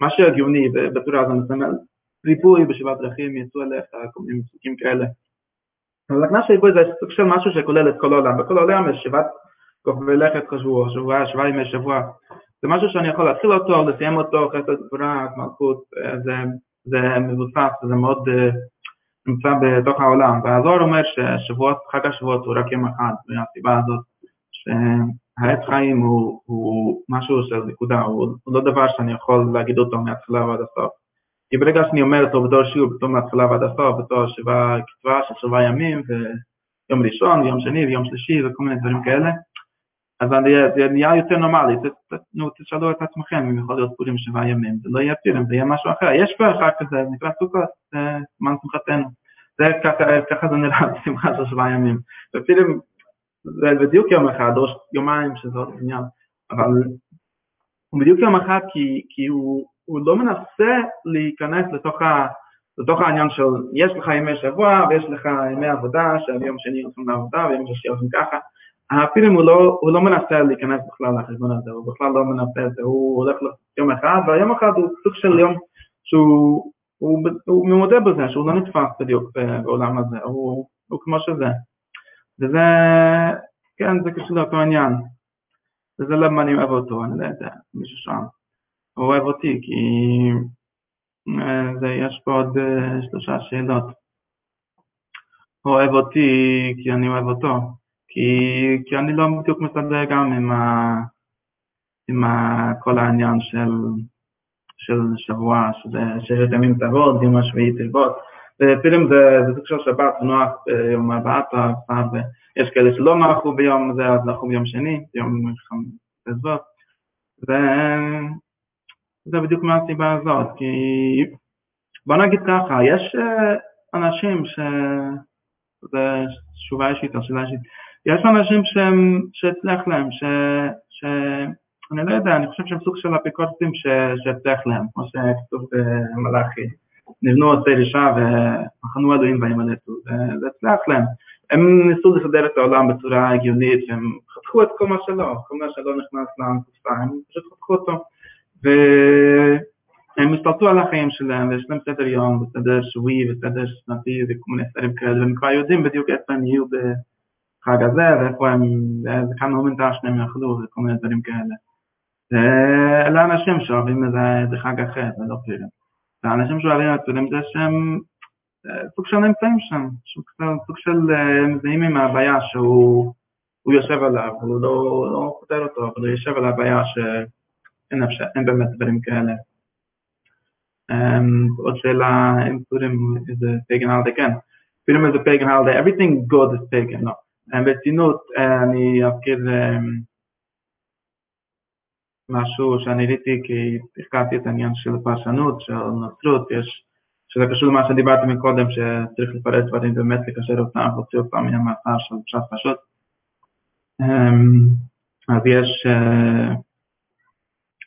מה שהגיוני בצורה הזו מסמל ריבוי בשבעת דרכים, יצאו אליך, כל מיני פסוקים כאלה. אבל הכנס של ריבוי זה סוג של משהו שכולל את כל העולם, בכל העולם יש שבעת כוכבי לכת חשבו, שבוע, שבעה ימי שבוע, זה משהו שאני יכול להתחיל אותו, לסיים אותו, חסד גבורה, מלכות, זה, מבוסס, זה מאוד נמצא בתוך העולם, והזוהר אומר ששבועות, חג השבועות הוא רק יום אחד, מהסיבה הזאת שהעץ חיים הוא, הוא משהו של נקודה, הוא, הוא לא דבר שאני יכול להגיד אותו מההתחלה ועד הסוף. כי ברגע שאני אומר אותו בתור שיעור, בתור מההתחלה ועד הסוף, בתור שבעה, קצבה של שבעה ימים, ויום ראשון, ויום שני, ויום שלישי, וכל מיני דברים כאלה, אז זה נהיה יותר נורמלי, נו, תשאלו את עצמכם אם יכול להיות פורים שבעה ימים, זה לא יהיה פירים, זה יהיה משהו אחר. יש אחר כזה, נקרא סוכות, זמן שמחתנו. זה ככה זה נראה בשמחה של שבעה ימים. ופירים, זה בדיוק יום אחד, או יומיים שזה עוד עניין, אבל הוא בדיוק יום אחד כי, כי הוא, הוא לא מנסה להיכנס לתוך, ה, לתוך העניין של יש לך ימי שבוע ויש לך ימי עבודה, שביום שני הולכים לעבודה ויום שלישי הולכים ככה. הפילים הוא לא, הוא לא מנסה להיכנס בכלל לחשבון הזה, הוא בכלל לא מנסה את זה, הוא הולך ליום אחד, והיום אחד הוא סוג של יום שהוא הוא, הוא מודה בזה שהוא לא נתפס בדיוק בעולם הזה, הוא, הוא כמו שזה. וזה, כן, זה קשור לאותו עניין. וזה למה אני אוהב אותו, אני לא יודע, מישהו שם. הוא אוהב אותי, כי זה, יש פה עוד שלושה שאלות. אוהב אותי כי אני אוהב אותו. כי, כי אני לא בדיוק מסתדר גם עם, ה, עם ה, כל העניין של, של שבוע, שזה ששת ימים תעבוד, יום השביעי תרבות. ופילם זה, סוג של שבת, נוח ביום הבאת, ויש כאלה שלא נחו ביום זה, אז נחו ביום שני, ביום חמש וזה בדיוק מהסיבה הזאת, כי בוא נגיד ככה, יש אה, אנשים ש... זה תשובה אישית, או שאלה אישית, יש אנשים שהם, שהצליח להם, ש... ש... אני לא יודע, אני חושב שהם סוג של אפיקורסים שהצליח להם, כמו שכתוב במלאכי. נבנו עושי רישה ומחנו אלוהים וימלטו, זה הצליח להם. הם ניסו לסדר את העולם בצורה הגיונית, והם חתכו את כל מה שלא, כל מה שלא נכנס לקופסה, הם פשוט חתכו אותו. והם השתלטו על החיים שלהם, ויש להם סדר יום, וסדר שבועי, וסדר שנתי, וכל מיני סדרים כאלה, והם כבר יודעים בדיוק איפה הם יהיו בחג הזה, ואיפה הם, ואיזה כמה מומנטה שהם יאכלו, וכל מיני דברים כאלה. אלה אנשים שאוהבים איזה חג אחר, ולא פירים. והאנשים שאוהבים את פירים זה שהם סוג של נמצאים שם, סוג של מזהים עם הבעיה שהוא יושב עליו, הוא לא פותר אותו, אבל הוא יושב על הבעיה שאין באמת דברים כאלה. עוד שאלה, אם פורים איזה פייגן הלדה, כן, פורים איזה פייגן הלדה, everything good is pagan, לא. ברצינות, אני אזכיר משהו שאני ראיתי כי החקרתי את העניין של פרשנות, של נוצרות, יש, שזה קשור למה שדיברתי מקודם, שצריך לפרט דברים באמת לקשר אותם, להוציא אותם מהמאסר של פשט פשוט. אז יש,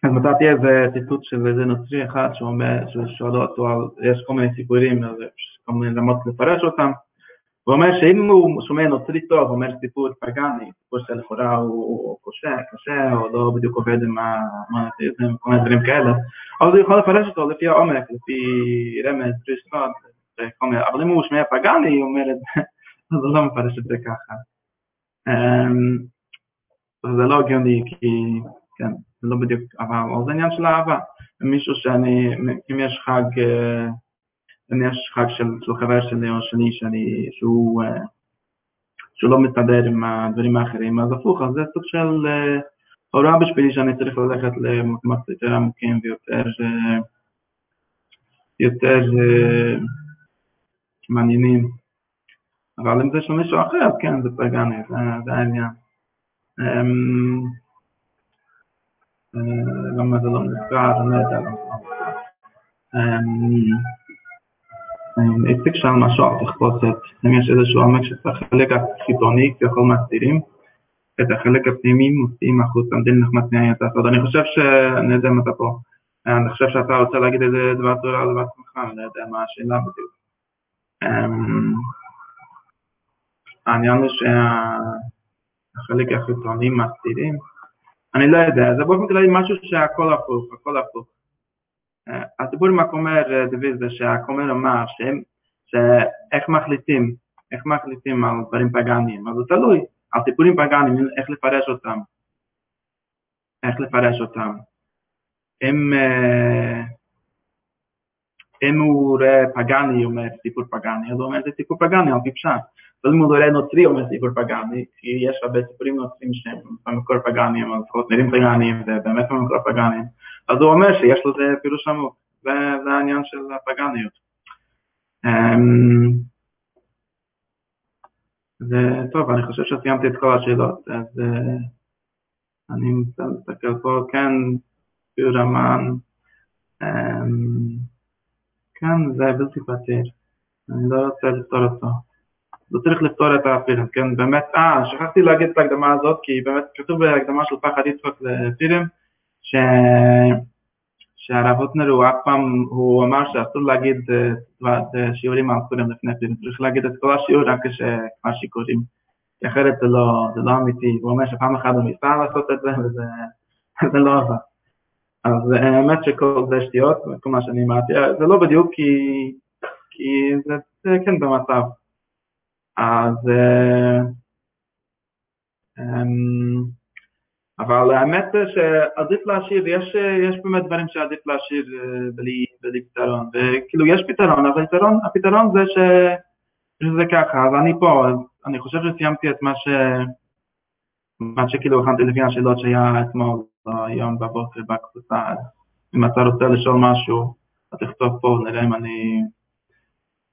אז מצאתי איזה ציטוט של איזה נוצרי אחד שאומר, ששואל אותו על, יש כל מיני סיפורים, כל מיני רמות לפרש אותם. הוא אומר שאם הוא שומע נוצרי טוב, הוא אומר סיפור פגאני, סיפור שלכאורה הוא קשה, קשה, או לא בדיוק עובד עם המונותיזם, כל מיני דברים כאלה, אז הוא יכול לפרש אותו לפי העומק, לפי רמז, דרישות, אבל אם הוא שומע פגאני, הוא אומר את זה, אז הוא לא מפרש את זה ככה. זה לא הגיוני, כי, כן, זה לא בדיוק, אבל זה עניין של אהבה. מישהו שאני, אם יש חג, אם יש חג של, של חבר שלי או שני שאני, שהוא, שהוא לא מסתדר עם הדברים האחרים, אז הפוך, אז זה סוג של הוראה בשבילי שאני צריך ללכת למקומות יותר עמוקים ויותר יותר מעניינים. אבל אם זה של מישהו אחר, אז כן, זה פגני, זה, העניין. למה זה לא נזכר, אני לא יודע למה זה לא נזכר. הציג שם משהו על תחפושת, אם יש איזשהו עומק שצריך החלק החיתוני כביכול מסתירים, את החלק הפנימי מוציאים החוצה, דין נחמד תנאי את הסוד. אני חושב ש... אני יודע אם אתה פה. אני חושב שאתה רוצה להגיד איזה דבר תורה על בעצמך, אני לא יודע מה השאלה בדיוק. העניין הוא שהחלק החיתוני מסתירים, אני לא יודע, זה באופן כללי משהו שהכל הפוך, הכל הפוך. הדיבור עם הכומר דוד זה שהכומר אמר שאיך מחליטים, איך מחליטים על דברים פגאניים, אז זה תלוי, על טיפולים פגאניים, איך לפרש אותם, איך לפרש אותם. אם, אם הוא רואה פגאני, הוא אומר סיפור פגאני, אז הוא אומר זה סיפור פגאני על פי הוא רואה נוצרי, אומר סיפור פגאני, כי יש הרבה סיפורים נוצרים שהם במקור פגאניים, אבל לפחות נראים פגאניים, ובאמת במקור פגאניים. אז הוא אומר שיש לזה פירוש עמוק, וזה העניין של הפגניות. וטוב, אני חושב שסיימתי את כל השאלות, אז אני מסתכל פה, כן, ביור המן, כן, זה בלתי פתיר, אני לא רוצה לפתור אותו. לא צריך לפתור את הפירים, כן, באמת, אה, שכחתי להגיד את ההקדמה הזאת, כי באמת כתוב בהקדמה של פחד יצחק לפירים, ש... שהרב הוטנר הוא אף פעם, הוא אמר שאסור להגיד שיעורים על פורים לפני פורים, צריך להגיד את כל השיעור רק כשכבר שיכורים, כי אחרת זה לא, זה לא אמיתי, הוא אומר שפעם אחת הוא ניסה לעשות את זה וזה לא עבד. אז האמת שכל זה שטויות, כל מה שאני אמרתי, זה לא בדיוק כי, כי זה, זה כן במצב. אז um, אבל האמת שעדיף להשאיר, יש, יש באמת דברים שעדיף להשאיר בלי, בלי פתרון, וכאילו יש פתרון, אבל הפתרון, הפתרון זה ש, שזה ככה, אז אני פה, אני חושב שסיימתי את מה ש... מה שכאילו הכנתי לפי השאלות שהיה אתמול, היום בבוקר בקבוצה, אם אתה רוצה לשאול משהו, אז תכתוב פה, נראה אם אני...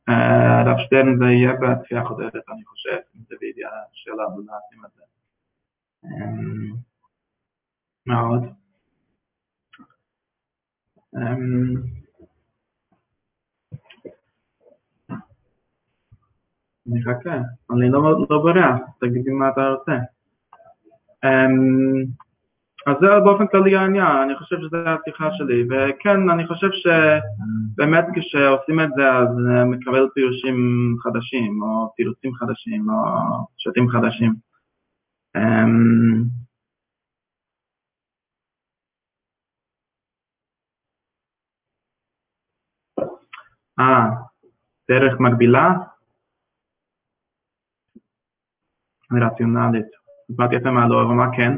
אה, הרב שטרן זה יהיה בתפייה חודרת, אני חושב, אם זה וידאה שאלה ולהשים את זה. אמ, מה עוד? אמ, אני אחכה, אני לא, לא בורח, תגיד לי מה אתה רוצה. אז זה באופן כללי העניין, אני חושב שזו השיחה שלי, וכן, אני חושב שבאמת כשעושים את זה אז מקבל פירושים חדשים, או תירוצים חדשים, או שתים חדשים. אמ, אה, דרך מקבילה? רציונלית. דיברתי יפה מה אבל מה כן?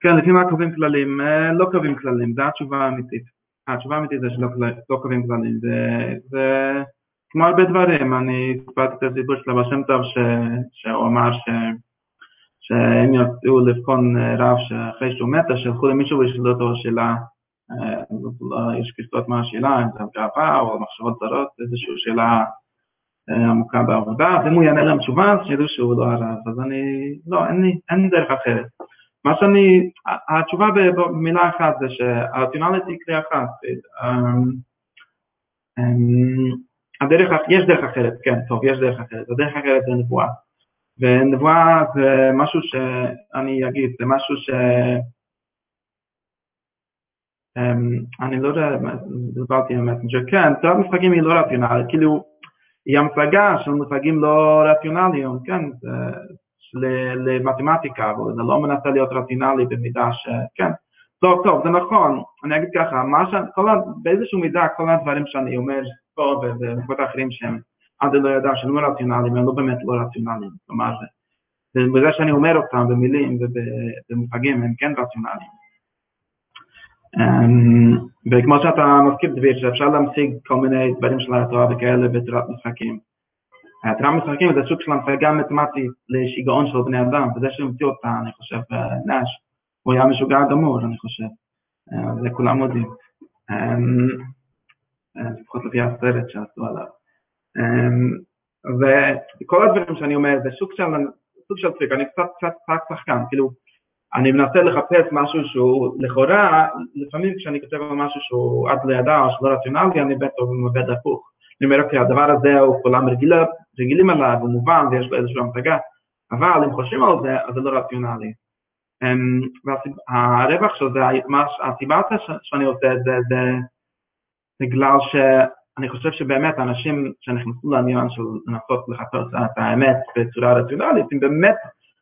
כן, לפי מה קובעים כללים? אה, לא קובעים כללים, זו התשובה האמיתית. התשובה האמיתית זה שלא לא קובעים כללים. זה כמו הרבה דברים, אני סיפרתי את הסיפור של אבא שם טוב, שהוא אמר. שהם ירצו לבחון אה, רב שאחרי שהוא מת, שלחו למישהו וישאלו אותו שאלה, אה, יש כסות מה השאלה, אם זה גאווה או מחשבות זרות, איזושהי שאלה עמוקה בעבודה, ואם הוא יענה להם תשובה, אז שידעו שהוא לא הרב. אז אני, לא, אין לי, דרך אחרת. מה שאני, התשובה במילה אחת זה שהרציונלית היא קריאה אחת. אמ, אמ, הדרך, יש דרך אחרת, כן, טוב, יש דרך אחרת. הדרך אחרת זה נבואה. ונבואה זה משהו שאני אגיד, זה משהו ש... אמ, אני לא יודע, דיברתי עם מסנג'ר, כן, תורת משחקים היא לא רציונלית, כאילו, היא המצגה של מושגים לא רציונליים, כן, למתמטיקה, אבל זה לא מנסה להיות רציונלי במידה ש... כן. טוב, טוב, זה נכון, אני אגיד ככה, ש... כל... באיזשהו מידה כל הדברים שאני אומר פה ובמקומות אחרים שהם עד לא ידע שהם לא רציונליים, הם לא באמת לא רציונליים, כלומר, בזה שאני אומר אותם במילים ובמושגים הם כן רציונליים. אמ, וכמו שאתה מזכיר דביר, שאפשר להמשיג כל מיני דברים של התורה וכאלה בתורת משחקים. התורה משחקים זה סוג של המשגה מתמטית לשיגעון של בני אדם, וזה שהמציא אותה, אני חושב, נש, הוא היה משוגע גמור, אני חושב. זה כולם יודעים. אמ, לפחות לפי הסרט שעשו עליו. אמ, וכל הדברים שאני אומר זה סוג של, סוג של טריק, אני קצת קצת שחקן, כאילו, אני מנסה לחפש משהו שהוא לכאורה, לפעמים כשאני כותב על משהו שהוא עד לידע או שלא רציונלי, אני בטח עובד הפוך. אני אומר, אוקיי, הדבר הזה הוא כולם רגילה, רגילים עליו, הוא מובן ויש לו איזושהי המשגה, אבל אם חושבים על זה, אז זה לא רציונלי. אמ, והרווח של זה, הסיבה שאני עושה את זה, זה בגלל שאני חושב שבאמת אנשים שנכנסו לעניין של לנסות לחפש את האמת בצורה רציונלית, הם באמת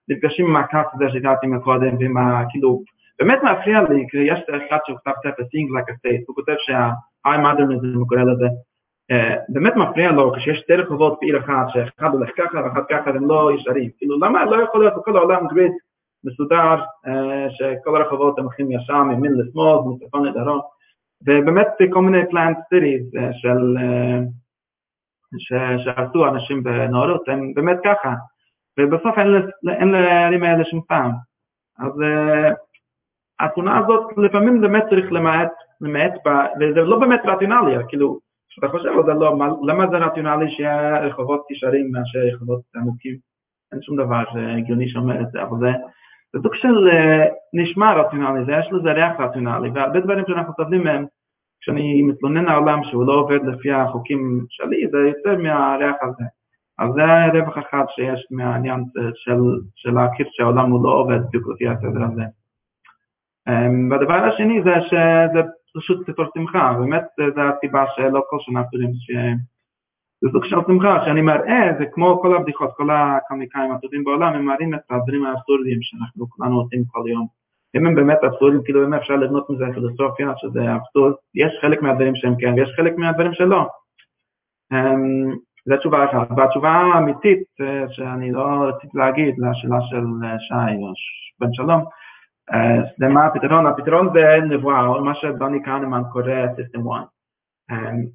נפגשים עם הכעס הזה שהגעתי מקודם, ועם ה... כאילו, באמת מפריע לי, כי יש אחד שכתב ספר, Think Like a State, הוא כותב שה-high modernism, הוא קורא לזה, באמת מפריע לו כשיש שתי רחובות בעיר אחת, שאחד הולך ככה ואחד ככה, הם לא ישרים. כאילו, למה לא יכול להיות בכל העולם גריד מסודר, אה, שכל הרחובות הם הולכים ישר ממין לשמאל, מצפון לדרום, ובאמת כל מיני סיטיז אה, של... שעשו אנשים בנאורות, הם באמת ככה. ובסוף אין לערים האלה שום פעם. אז התמונה הזאת לפעמים באמת צריך למעט, למעט בה, וזה לא באמת רציונלי, כאילו, כשאתה חושב על זה, לא, מה, למה זה רציונלי שיהיה רחובות ישרים מאשר רחובות עמוקים? אין שום דבר הגיוני שאומר את זה, אבל זה, זה סוג של uh, נשמע רציונלי, זה יש לזה ריח רציונלי, והרבה דברים שאנחנו סובלים מהם, כשאני מתלונן על העולם שהוא לא עובד לפי החוקים שלי, זה יוצא מהריח הזה. אז זה רווח אחד שיש מהעניין של, של להכיר שהעולם הוא לא עובד בדיוק לפי הסדר הזה. אמ, והדבר השני זה שזה פשוט סיפור שמחה, באמת זו הסיבה שלא כל שנה פתורים ש... זה סוג של שמחה, שאני מראה, זה כמו כל הבדיחות, כל הקומיקאים הטובים בעולם, הם מראים את הדברים האבסורדיים שאנחנו כולנו עושים כל יום. אם הם באמת אבסורדים, כאילו אם אפשר לבנות מזה פילוסופיה, שזה אבסורד, יש חלק מהדברים שהם כן, ויש חלק מהדברים שלא. אמ, זו תשובה אחת. והתשובה האמיתית אה, שאני לא רציתי להגיד לשאלה של אה, שי או בן שלום, אה, זה מה הפתרון? הפתרון זה נבואה, או מה שדני קהנמן קורא system 1.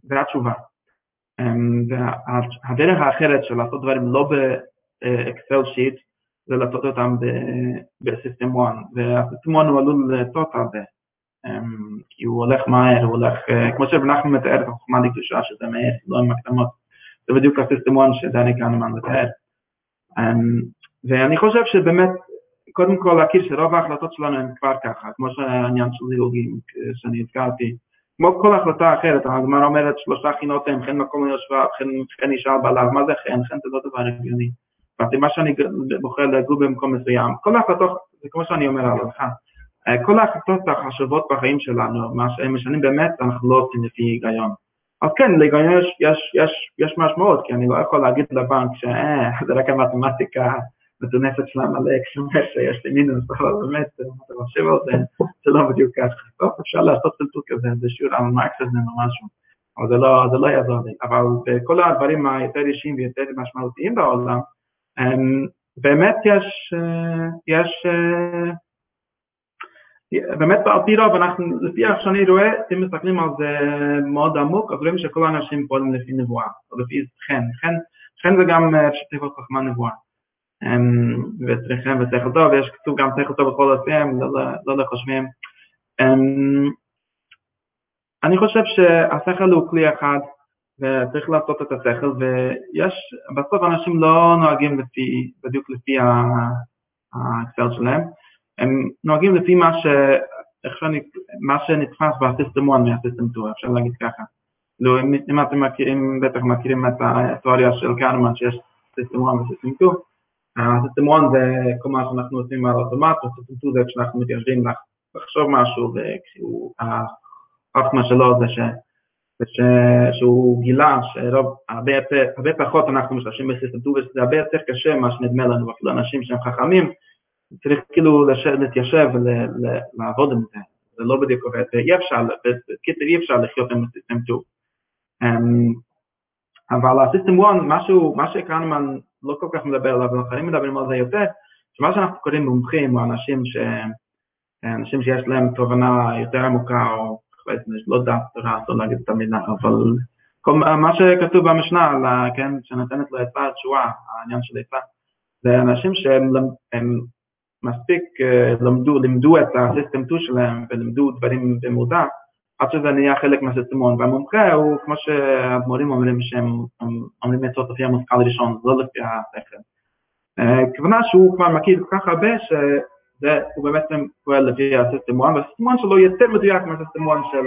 זה התשובה. והדרך האחרת של לעשות דברים לא ב Excel sheet זה לעשות אותם ב system 1 וה system 1 הוא עלול לטעות הרבה כי הוא הולך מהר, הוא הולך, כמו שבנחם מתאר את החוכמה לקדושה שזה מהר, לא עם הקדמות זה בדיוק ה system 1 שדני קנמן מתאר ואני חושב שבאמת קודם כל להכיר שרוב ההחלטות שלנו הן כבר ככה, כמו שהעניין של זיווגים שאני הזכרתי. כמו כל החלטה אחרת, הגמרא אומרת שלושה חינות הם, חן מקום ליושבה, חן נשאר בעליו, מה זה חן? חן זה לא דבר הגיוני. מה שאני בוחר לגור במקום מסוים, כל ההחלטות, זה כמו שאני אומר על הלכה, כל ההחלטות החשובות בחיים שלנו, מה שהם משנים באמת, אנחנו לא עושים לפי היגיון. אז כן, להיגיון יש, יש, יש, יש משמעות, כי אני לא יכול להגיד לבנק שזה רק המתמטיקה מטונפת של המלא, כשאומר שיש לי מינוס, אבל באמת, אתה חושב על זה, זה לא בדיוק ככה. טוב, אפשר לעשות סלטות כזה, זה שיעור על מרקסיזם או משהו, אבל זה לא, זה לא יעזור לי. אבל בכל הדברים היותר אישיים ויותר משמעותיים בעולם, באמת יש, יש, באמת על פי רוב, אנחנו, לפי איך שאני רואה, אם מסתכלים על זה מאוד עמוק, אז רואים שכל האנשים פועלים לפי נבואה, או לפי חן. חן, זה גם שתיבות חכמה נבואה. וצריכים ושכל טוב, ויש כתוב גם שכל טוב בכל עושים, לא לחושבים. אני חושב שהשכל הוא כלי אחד, וצריך לעשות את השכל, ויש, בסוף אנשים לא נוהגים לפי, בדיוק לפי האקסל שלהם, הם נוהגים לפי מה ש... איך שאני, מה שנתפס ב system 1 מה system 2, אפשר להגיד ככה. לא, אם אתם מכירים, בטח מכירים את התיאוריה של קאנמן שיש system 1 ו system 2, ה system 1 זה כל מה שאנחנו עושים על אוטומט, ו system 2 זה כשאנחנו מתיישבים לחשוב משהו, והחוכמה שלו זה ש... וש... שהוא גילה שהרבה פחות אנחנו משתמשים ב system 2 וזה הרבה יותר קשה ממה שנדמה לנו, אפילו אנשים שהם חכמים, צריך כאילו להתיישב ולעבוד עם זה, זה לא בדיוק עובד, ואי אפשר, בקיצר אי אפשר לחיות עם הסיסטם 2. אבל הסיסטם 1, משהו, מה שקרנמן לא כל כך מדבר עליו, ואחרים מדברים על זה יותר, שמה שאנחנו קוראים מומחים, או אנשים, ש... אנשים שיש להם תובנה יותר עמוקה, או לא דעת תורה, לא להגיד את המילה, אבל כל, מה שכתוב במשנה, כן, שנותנת לו עצה התשועה, העניין של עצה, זה אנשים שהם הם מספיק למדו, לימדו את הסיסטם 2 שלהם ולימדו דברים במודע, עד שזה נהיה חלק מהסיסטמון, והמומחה הוא כמו שהאדמו"רים אומרים שהם אומרים עצות לפי המושכל הראשון, לא לפי השכל. כוונה שהוא כבר מכיר כל כך הרבה שהוא באמת פועל לפי הסיסטמון, והסיסטמון שלו יותר מדויק מהסיסטמון של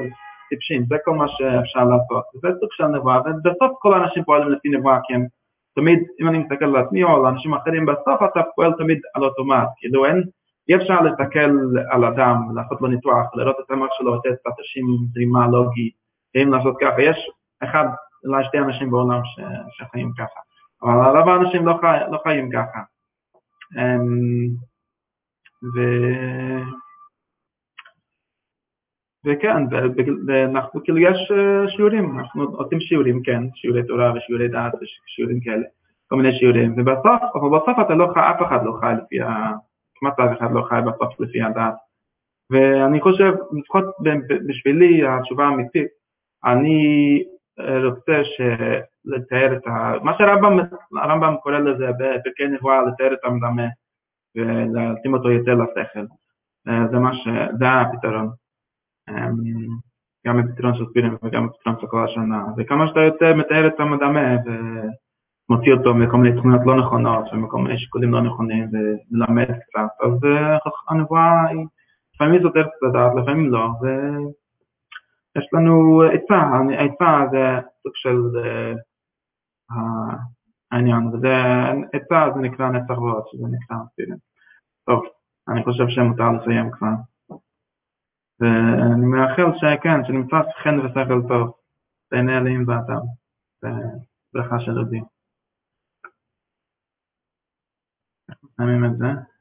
טיפשים, זה כל מה שאפשר לעשות. זה סוג של נבואה, ובסוף כל האנשים פועלים לפי נבואה, כי הם תמיד, אם אני מסתכל על עצמי או על אנשים אחרים, בסוף אתה פועל תמיד על אוטומט, כאילו אין אי אפשר להסתכל על אדם, לעשות לו ניתוח, לראות את המוח שלו, לתת תרשים זרימה לוגי, אם לעשות ככה, יש אחד, אולי שתי אנשים בעולם ש... שחיים ככה, אבל רוב האנשים לא, חי... לא חיים ככה. אמ, ו... וכן, ואנחנו כאילו יש אה, שיעורים, אנחנו עושים שיעורים, כן, שיעורי תורה ושיעורי דעת ושיעורים כאלה, כל מיני שיעורים, ובסוף, אבל בסוף אתה לא חי, אף אחד לא חי לפי ה... כמעט אף אחד לא חי בסוף לפי הדת. ואני חושב, לפחות בשבילי, התשובה האמיתית, אני רוצה לתאר את ה... מה שהרמב"ם קורא לזה בפרקי נבואה, לתאר את המדמה ולהתאים אותו יותר לשכל. זה מה ש... זה הפתרון. גם הפתרון של ספירים וגם הפתרון של כל השנה. וכמה שאתה יותר מתאר את המדמה מוציא אותו מכל מיני תכונות לא נכונות ומכל מיני שיקולים לא נכונים ומלמד קצת, אז הנבואה היא לפעמים סותרת את הדעת, לפעמים לא, ויש לנו עצה, עצה זה סוג של העניין, וזה עצה זה נקרא נצח ועוד, שזה נקרא ספירים. טוב, אני חושב שמותר לסיים כבר. ואני מאחל שכן, שנמצא חן ושכל טוב בעיני אלוהים ואדם, ברכה של רבים. שמים את זה.